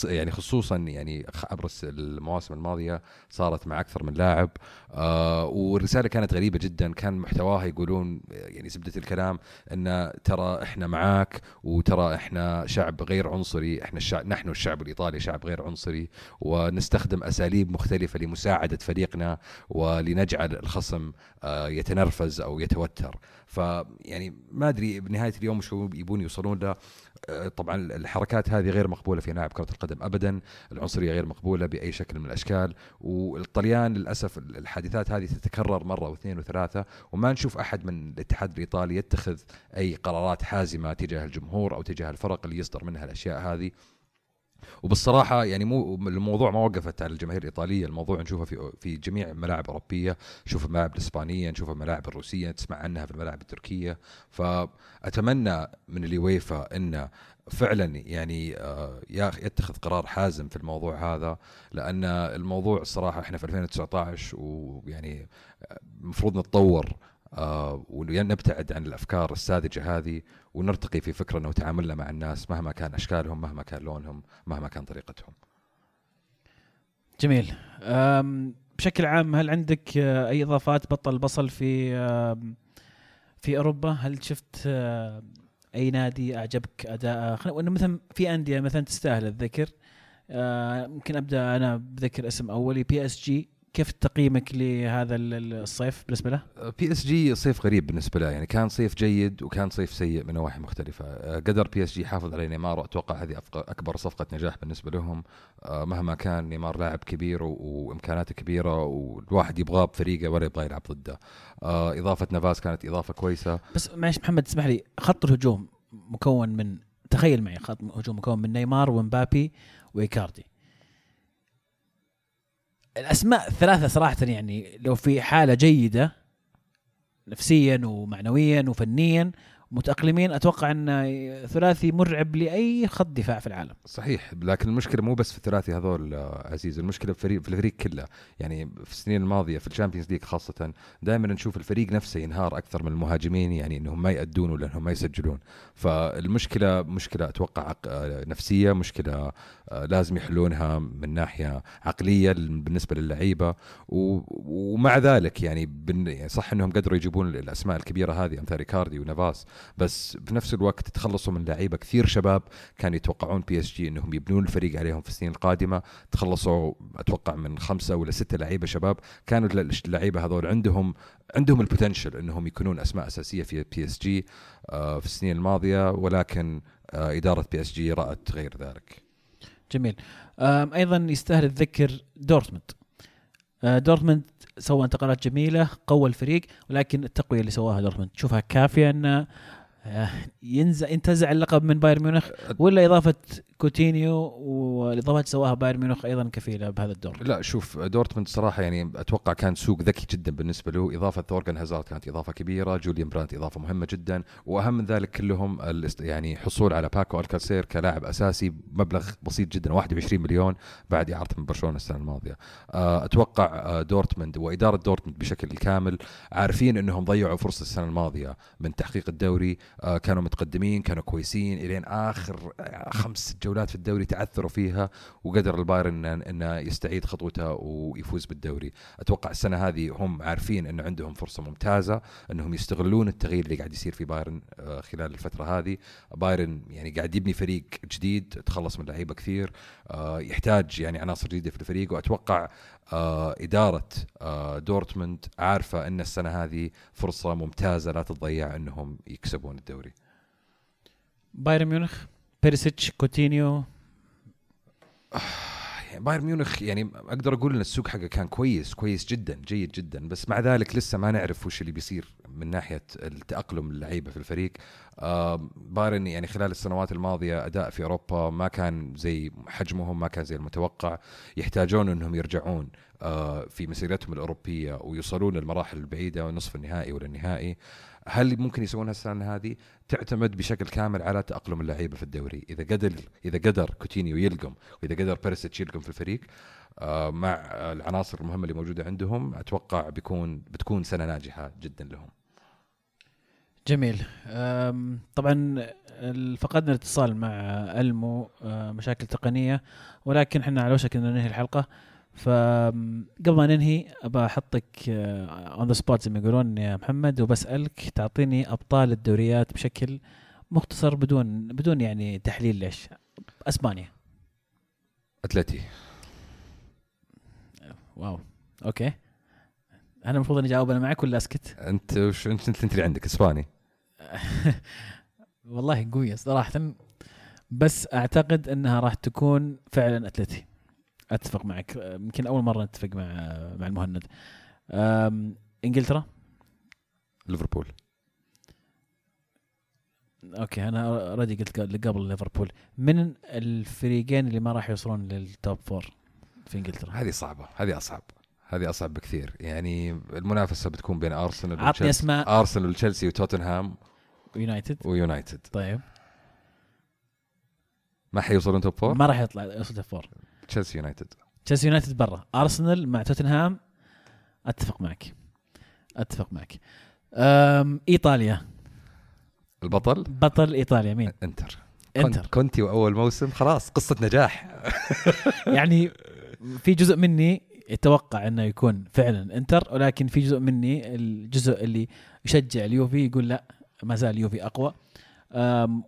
يعني خصوصا يعني عبر المواسم الماضية صارت مع أكثر من لاعب آه والرسالة كانت غريبة جدا. كان محتواها يقولون يعني زبدة الكلام إن ترى إحنا معاك وترى إحنا شعب غير عنصري إحنا الشعب نحن الشعب الإيطالي شعب غير عنصري ونستخدم أساليب مختلفة لمساعدة فريقنا ولنجعل الخصم آه يتنرفز أو يتوتر. فيعني ما أدري بنهايه اليوم شو يبون يوصلون له؟ آه، طبعا الحركات هذه غير مقبولة في لاعب كرة القدم ابدا العنصرية غير مقبولة بأي شكل من الأشكال والطليان للأسف الحادثات هذه تتكرر مرة واثنين وثلاثة وما نشوف أحد من الاتحاد الإيطالي يتخذ أي قرارات حازمة تجاه الجمهور أو تجاه الفرق اللي يصدر منها الأشياء هذه. وبالصراحة يعني مو الموضوع ما وقفت على الجماهير الإيطالية الموضوع نشوفه في في جميع الملاعب الأوروبية نشوف الملاعب الإسبانية نشوف الملاعب الروسية تسمع عنها في الملاعب التركية. فأتمنى من اليويفا انه فعلا يعني آه، يتخذ قرار حازم في الموضوع هذا لأن الموضوع الصراحة إحنا في 2019 ويعني آه، المفروض نتطور آه، ونبتعد عن الأفكار الساذجة هذه ونرتقي في فكرنا وتعاملنا مع الناس مهما كان أشكالهم مهما كان لونهم مهما كان طريقتهم. جميل. بشكل عام هل عندك آه، أي إضافات بطل البصل في في أوروبا؟ هل شفت آه، أي نادي أعجبك أداءه؟ خلينا إنه مثلا في أندية مثلا تستاهل الذكر. آه، ممكن أبدأ أنا بذكر اسم أولي PSG كيف تقييمك لهذا ال- ال- الصيف بالنسبة له؟ PSG صيف غريب بالنسبة له يعني كان صيف جيد وكان صيف سيء من نواحي مختلفة. آه، قدر PSG يحافظ على نيمار وأتوقع هذه أكبر صفقة نجاح بالنسبة لهم. آه، مهما كان نيمار لاعب كبير وإمكاناته كبيرة والواحد يبغاه بفريقه ولا يبغى يلعب ضده. آه، إضافة نافاس كانت إضافة كويسة. بس معلش محمد تسمح لي خط الهجوم مكون من تخيل معي خط هجوم مكون من نيمار ومبابي وإيكاردي. الأسماء الثلاثة صراحة يعني لو في حالة جيدة نفسيا ومعنويا وفنيا متأقلمين أتوقع أن ثلاثي مرعب لأي خط دفاع في العالم. صحيح لكن المشكلة مو بس في الثلاثي هذول آه، عزيز. المشكلة في الفريق في الفريق كله. يعني في السنين الماضية في ال Champions League خاصة دائما نشوف الفريق نفسه ينهار أكثر من المهاجمين يعني إنهم ما يأدون ولا إنهم ما يسجلون. فالمشكلة مشكلة أتوقع آه، نفسية مشكلة لازم يحلونها من ناحية عقلية بالنسبة للعيبة. ومع ذلك يعني يعني صح إنهم قدروا يجيبون الأسماء الكبيرة هذه امثال إيكاردي ونافاس بس في نفس الوقت تخلصوا من لعيبة كثير شباب كانوا يتوقعون PSG إنهم يبنون الفريق عليهم في السنين القادمة. تخلصوا أتوقع من خمسة ولا ستة لعيبة شباب. كانوا اللعيبة هذول عندهم عندهم ال potential إنهم يكونون أسماء أساسية في PSG في السنين الماضية. ولكن آه، إدارة PSG رأت غير ذلك. جميل. أيضا يستاهل الذكر دورتموند. أه، دورتموند سوى انتقالات جميلة قوى الفريق ولكن التقوية اللي سواها دورتموند. تشوفها كافية أن آه، ينزع ينتزع اللقب من بايرن ميونخ ولا إضافة كوتينيو والإضافات سواها بايرن ميونخ أيضا كفيلة بهذا الدور. لا شوف دورتموند صراحة يعني أتوقع كان سوق ذكي جدا بالنسبة له. إضافة ثورغن هازارد كانت إضافة كبيرة جوليان براند إضافة مهمة جدا وأهم من ذلك كلهم يعني حصول على باكو ألكاسير كلاعب أساسي بمبلغ بسيط جدا 21 مليون بعد اعارته من برشلونة السنة الماضية. آه، أتوقع آه، دورتموند وإدارة دورتموند بشكل كامل عارفين إنهم ضيعوا فرصة السنة الماضية من تحقيق الدوري. كانوا متقدمين كانوا كويسين إلين آخر آه، خمس جولات في الدوري تعثروا فيها وقدر البايرن إنه يستعيد خطوته ويفوز بالدوري. أتوقع السنة هذه هم عارفين انه عندهم فرصة ممتازة إنهم يستغلون التغيير اللي قاعد يصير في بايرن آه، خلال الفترة هذه. بايرن يعني قاعد يبني فريق جديد تخلص من لعيبة كثير آه، يحتاج يعني عناصر جديدة في الفريق. وأتوقع آه، إدارة آه، دورتموند عارفة إن السنة هذه فرصة ممتازة لا تضيع إنهم يكسبون الدوري. بايرن ميونخ بيريسيتش كوتينيو. بايرن ميونخ يعني أقدر أقول إن السوق حقه كان كويس كويس جدا جيد جدا بس مع ذلك لسه ما نعرف وش اللي بيصير من ناحية التأقلم اللعيبة في الفريق. بايرن يعني خلال السنوات الماضية أداء في أوروبا ما كان زي حجمهم ما كان زي المتوقع يحتاجون إنهم يرجعون في مسيرتهم الأوروبية ويوصلون للمراحل البعيدة ونصف النهائي ولا النهائي هل ممكن يسوونها السنة هذه؟ تعتمد بشكل كامل على تأقلم اللعيبة في الدوري، إذا قدر إذا قدر كوتينيو يلقم وإذا قدر بيرسيتش يلقم في الفريق مع العناصر المهمة اللي موجودة عندهم أتوقع بيكون بتكون سنة ناجحة جدا لهم. جميل. طبعا فقدنا الاتصال مع ألمو أه، مشاكل تقنية ولكن إحنا على وشك ان ننهي الحلقة. فقبل ما ننهي ابى أحطك on the spot زي ما يقولون يا محمد وبسألك تعطيني أبطال الدوريات بشكل مختصر بدون بدون يعني تحليل ليش. أسبانيا. أتلتي. Wow. Okay. أنا المفروض إني أجاوب أنا معك ولا أسكت؟ أنت وش أنت اللي عندك إسباني. والله قوية صراحة بس أعتقد إنها راح تكون فعلا أتلتي. أتفق معك. يمكن أول مرة نتفق مع مع المهند. إنجلترا؟ ليفربول. Okay أنا already قلت قبل- ليفربول. من الفريقين اللي ما راح يوصلون لل top four في إنجلترا؟ هذه صعبة هذه أصعب هذه أصعب بكثير. يعني المنافسة بتكون بين أرسنال عطني وتشيلسي. أسماء. أرسنال وتشيلسي وتوتنهام. يونايتد ويونايتد. طيب. ما حيوصلون top four ما راح يطلع يوصل top four تشيلسي يونايتد تشيلسي يونايتد برا. ارسنال مع توتنهام أتفق معك. أتفق معك. أم إيطاليا. البطل؟ بطل إيطاليا مين؟ إنتر. إنتر. كونتي وأول موسم خلاص قصة نجاح. يعني في جزء مني يتوقع إنه يكون فعلا إنتر ولكن في جزء مني الجزء اللي يشجع اليوفي يقول لا. ما زال اليوفي أقوى.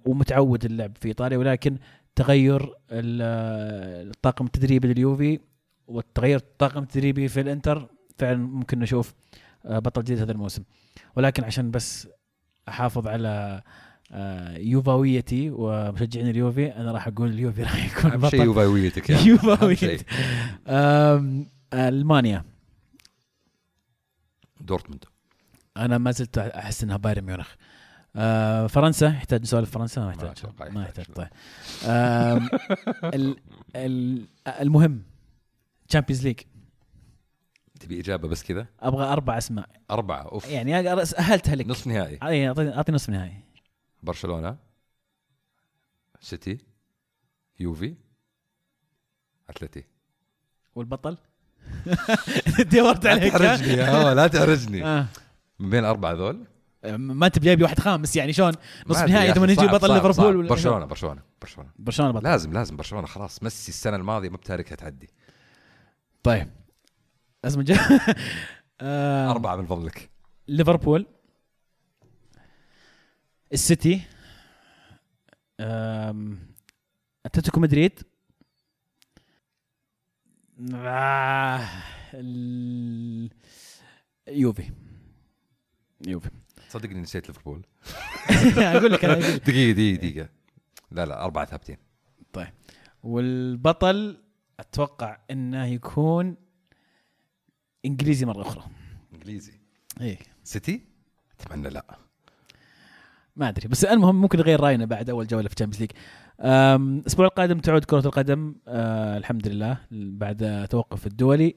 ومتعود اللعب في إيطاليا ولكن تغير ال- الطاقم التدريبي لليوفي والتغير الطاقم التدريبي في الإنتر فعلا ممكن نشوف آه، بطل جديد هذا الموسم. ولكن عشان بس أحافظ على آه، يوفاويتي ومشجعين اليوفي أنا راح أقول اليوفي راح يكون أهم شيء بطل. يوفاويتك يعني. يوفاويتي. ألمانيا. دورتموند. أنا ما زلت أحس إنها بايرن ميونخ. أه فرنسا يحتاج نسولف فرنسا؟ ما يحتاج. ما يحتاج. طيب. أم، ال- ال- المهم Champions League تبي إجابة بس كذا؟ أبغى أربع أسماء. أربعة أوف. يعني سهلتها لك. نصف نهائي. اعطيني اعطيني نصف نهائي. برشلونة سيتي يوفي أتلتي. والبطل؟ دورت لا عليك ها؟ تحرجني آه، لا تحرجني آه. من بين الأربعة ذول ما أنت جايب لي واحد خامس يعني شلون؟ نص ما أدري نهائي ثم صعب- بطل ليفربول. ولا- برشلونة برشلونة برشلونة. برشلونة بطل. لازم لازم برشلونة خلاص. ميسي السنة الماضية ما بتاركها تعدي. طيب. لازم جا... آه، أربعة من فضلك ليفربول. السيتي. أتلتيكو مدريد. آه، ال- يوفي. يوفي. صدقني نسيت ليفربول. أقول لك أنا. دقيقة دقيقة دقيقة. لا لا أربعة ثابتين. والبطل أتوقع إنه يكون إنجليزي مرة أخرى. إنجليزي. إيه. سيتي؟ أتمنى لا. ما أدري بس المهم ممكن نغير رأينا بعد أول جولة في Champions League الأسبوع القادم تعود كرة القدم. أه الحمد لله. بعد توقف الدولي.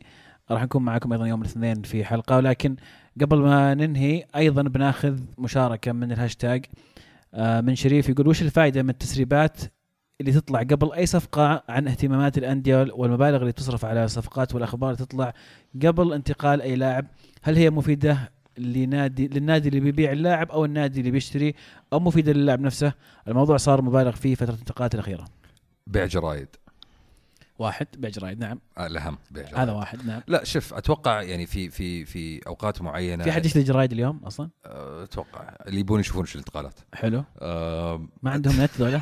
راح نكون معكم أيضا يوم الاثنين في حلقة ولكن قبل ما ننهي أيضا بناخذ مشاركة من الهاشتاج. أه من شريف يقول وش الفائدة من التسريبات اللي تطلع قبل أي صفقة عن اهتمامات الأندية والمبالغ اللي تصرف على الصفقات والأخبار اللي تطلع قبل انتقال أي لاعب؟ هل هي مفيدة لنادي للنادي اللي بيبيع اللاعب أو النادي اللي بيشتري أو مفيدة للاعب نفسه؟ الموضوع صار مبالغ فيه فترة الانتقالات الأخيرة. بيع جرايد واحد بيع جرايد نعم. آه، الاهم بيع جرايد هذا واحد. نعم. لا شوف أتوقع يعني في في في أوقات معينة في حد يشتري جرايد اليوم أصلا؟ آه، أتوقع. اللي يبون يشوفون شو الانتقالات. حلو. آه، ما عندهم نت ذولا؟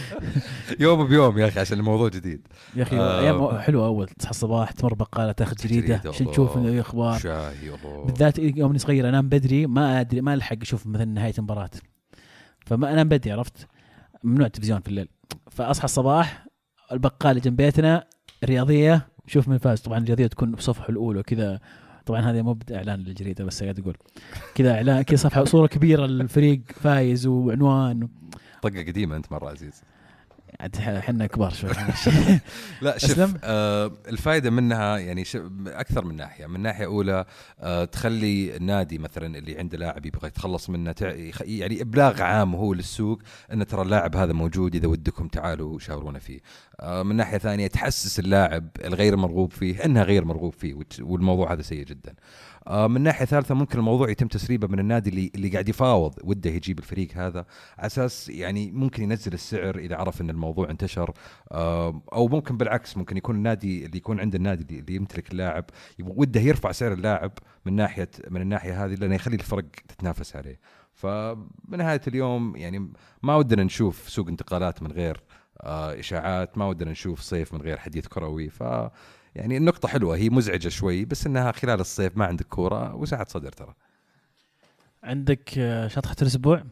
يوم بيوم يا أخي عشان الموضوع جديد. يا أخي آه. أيام حلوة أول تصحى الصباح تمر بقالة تاخذ جريدة عشان. تشوف أخبار شاهي الله بالذات يوم اني صغير أنام بدري ما أدري ما ألحق أشوف مثلا نهاية المباراة. فما أنام بدري عرفت؟ ممنوع التلفزيون في الليل. فأصحى الصباح البقاله جنب بيتنا رياضية. شوف من فاز. طبعا الرياضية تكون بصفحه الأولى وكذا. طبعا هذا مو اعلان للجريدة بس قاعد أقول. كذا إعلان كذا صفحة. صورة كبيرة الفريق فايز وعنوان. طقة قديمة أنت مرة عزيز. إحنا كبار شوي لا شوف؟ آه الفائده منها يعني. أكثر من ناحية من ناحية أولى آه تخلي النادي مثلا اللي عنده لاعب يبغى يتخلص منه يعني إبلاغ عام هو للسوق إن ترى اللاعب هذا موجود إذا ودكم تعالوا شاورونا فيه آه من ناحية ثانية تحسس اللاعب الغير مرغوب فيه إنها غير مرغوب فيه والموضوع هذا سيء جدا آه من ناحية ثالثة ممكن الموضوع يتم تسريبه من النادي اللي اللي قاعد يفاوض وده يجيب الفريق هذا. على أساس يعني ممكن ينزل السعر إذا عرف إن الموضوع انتشر آه، أو ممكن بالعكس ممكن يكون النادي اللي يكون عند النادي اللي- يمتلك اللاعب وده يرفع سعر اللاعب من ناحيه من الناحية هذه لأنه يخلي الفرق تتنافس عليه. فبنهايه اليوم يعني ما ودنا نشوف سوق انتقالات من غير آه، إشاعات ما ودنا نشوف صيف من غير حديث كروي. ف يعني النقطة حلوة هي مزعجة شوي بس إنها خلال الصيف ما عندك كورة وسعة صدر ترى. عندك آه، شطحة الأسبوع؟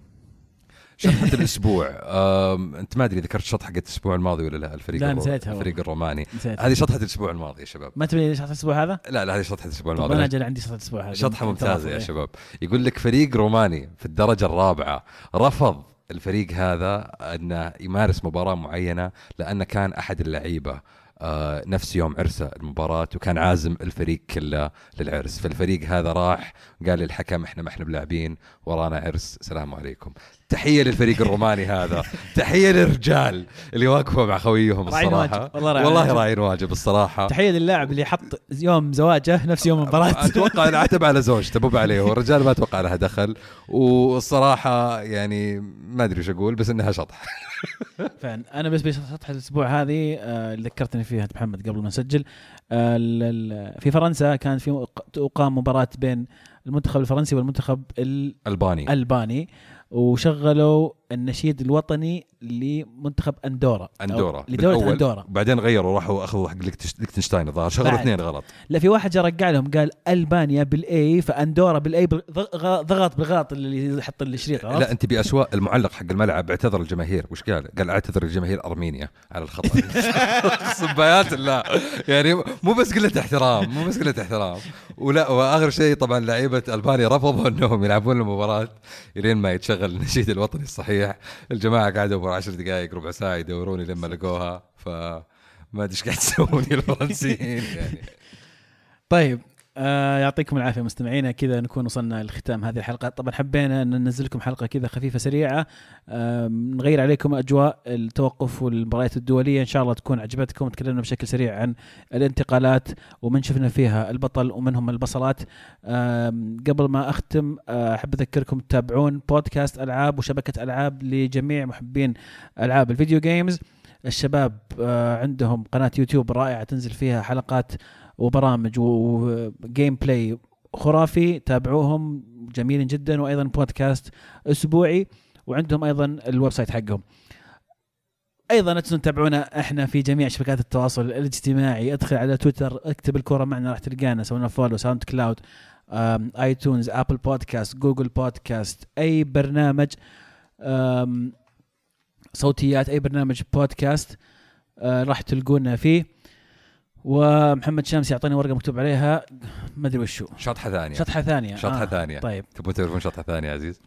شطحة الأسبوع. أنت ما أدري ذكرت شطحة حقت الأسبوع الماضي ولا لا الفريق لا، نسيتها الفريق الروماني. نسيت هذه شطحة الأسبوع الماضي يا شباب. ما تبي شطحة الأسبوع هذا؟ لا لا هذه شطحة الأسبوع طب أنا الماضي أجل عندي شطحة الأسبوع هذا. ممتازة رافض يا إيه؟ شباب. يقول لك فريق روماني في الدرجة الرابعة رفض الفريق هذا انه يمارس مباراة معينة لأنه كان أحد اللعيبة. آه نفس يوم عرسه المباراة وكان عازم الفريق كله للعرس. فالفريق هذا راح قال للحكم إحنا ما إحنا بلاعبين ورانا عرس سلام عليكم. تحية للفريق الروماني هذا. تحية للرجال اللي واقفوا مع خويهم واجب. والله راعين والله. راعين واجب الصراحة. تحية للاعب اللي حط يوم زواجه نفس يوم المباراة. أتوقع إنه عتب على زوجته مو عليه. والرجال ما أتوقع لها دخل. والصراحة يعني ما أدري وش أقول بس إنها شطح فعلا. أنا بس بشطحه الأسبوع هذه آه، اللي ذكرتني فيها محمد قبل ما نسجل آه، في فرنسا كان في تقام مباراة بين المنتخب الفرنسي والمنتخب الباني الألباني. وشغلوا النشيد الوطني لمنتخب أندورا أندورا لدولة. أندورا بعدين غيروا راحوا أخذوا حق ليكتنشتاين الظاهر شغلوا. اثنين غلط لا في واحد جا رجع لهم قال ألبانيا بال A فأندورا بال A ضغط بالغلط اللي يحط الشريط؟ لا أنت باسواء المعلق حق الملعب اعتذر الجماهير وش قال؟ قال اعتذر الجماهير أرمينيا على الخطأ اقسم الله يعني مو بس قلة احترام مو بس قلة احترام ولا وآخر شيء طبعا لعيبة ألبانيا رفضوا إنهم يلعبون المباراة إلين ما يتشغل النشيد الوطني الصحيح. الجماعة قعدوا ابو 10 دقائق ربع ساعة يدورون لما لقوها ف ما أدري إيش قاعد تسوون الفرنسيين يعني. طيب آه يعطيكم العافية مستمعينا. كذا نكون وصلنا لختام هذه الحلقة. طبعا حبينا أن ننزل لكم حلقة كذا خفيفة سريعة. نغير عليكم أجواء التوقف والمباريات الدولية. إن شاء الله تكون عجبتكم. تكلمنا بشكل سريع عن الانتقالات ومن شفنا فيها البطل ومن هم البصلات. قبل ما أختم آه، أحب أذكركم تتابعون بودكاست ألعاب وشبكة ألعاب لجميع محبين ألعاب ال video games الشباب آه، عندهم قناة يوتيوب رائعة تنزل فيها حلقات وبرامج و gameplay خرافي. تابعوهم جميل جدا. وأيضا بودكاست أسبوعي. وعندهم أيضا ال website حقهم. أيضا لا تنسوا تتابعونا إحنا في جميع شبكات التواصل الاجتماعي. ادخل على تويتر اكتب الكورة معنا راح تلقانا. سوينا follow SoundCloud iTunes Apple Podcast Google Podcast أي برنامج صوتيات أي برنامج بودكاست آه، راح تلقونا فيه. ومحمد شامس يعطيني ورقة مكتوب عليها. ما أدري وشو. شطحة ثانية. شطحة ثانية. شطحة آه. ثانية. طيب. تبون تعرفون شطحة ثانية يا عزيز؟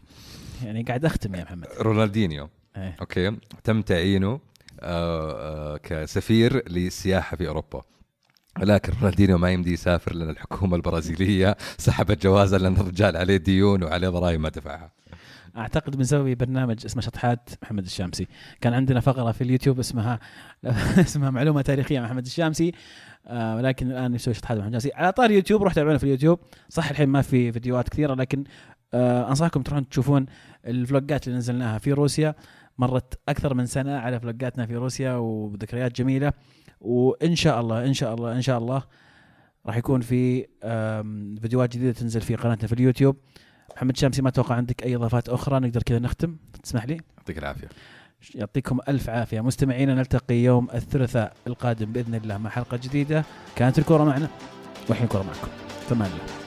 يعني قاعد أختم يا محمد. رونالدينيو. إيه. Okay. تم تعيينه آه، آه، كسفير للسياحه في أوروبا. ولكن رونالدينيو ما يمدي يسافر لأن الحكومة البرازيلية سحبت جوازه لأن الرجال عليه ديون وعليه ضرائب ما دفعها. أعتقد بنسوي برنامج اسمه شطحات محمد الشامسي. كان عندنا فقرة في اليوتيوب اسمها اسمها معلومة تاريخية مع محمد الشامسي آه ولكن الآن نسوي شطحات محمد الشامسي. على طار يوتيوب روح تابعونا في اليوتيوب. صح الحين ما في فيديوهات كثيرة لكن آه أنصحكم تروحون تشوفون الفلوجات اللي نزلناها في روسيا. مرت أكثر من سنة على فلوجاتنا في روسيا وذكريات جميلة. وإن شاء الله إن شاء الله إن شاء الله راح يكون في فيديوهات جديدة تنزل في قناتنا في اليوتيوب. محمد شامسي ما أتوقع عندك أي إضافات أخرى؟ نقدر كذا نختم؟ تسمح لي؟ يعطيك العافية. يعطيكم ألف عافية. مستمعينا نلتقي يوم الثلاثاء القادم بإذن الله مع حلقة جديدة. كانت الكره معنا والحين الكره معكم. فمان الله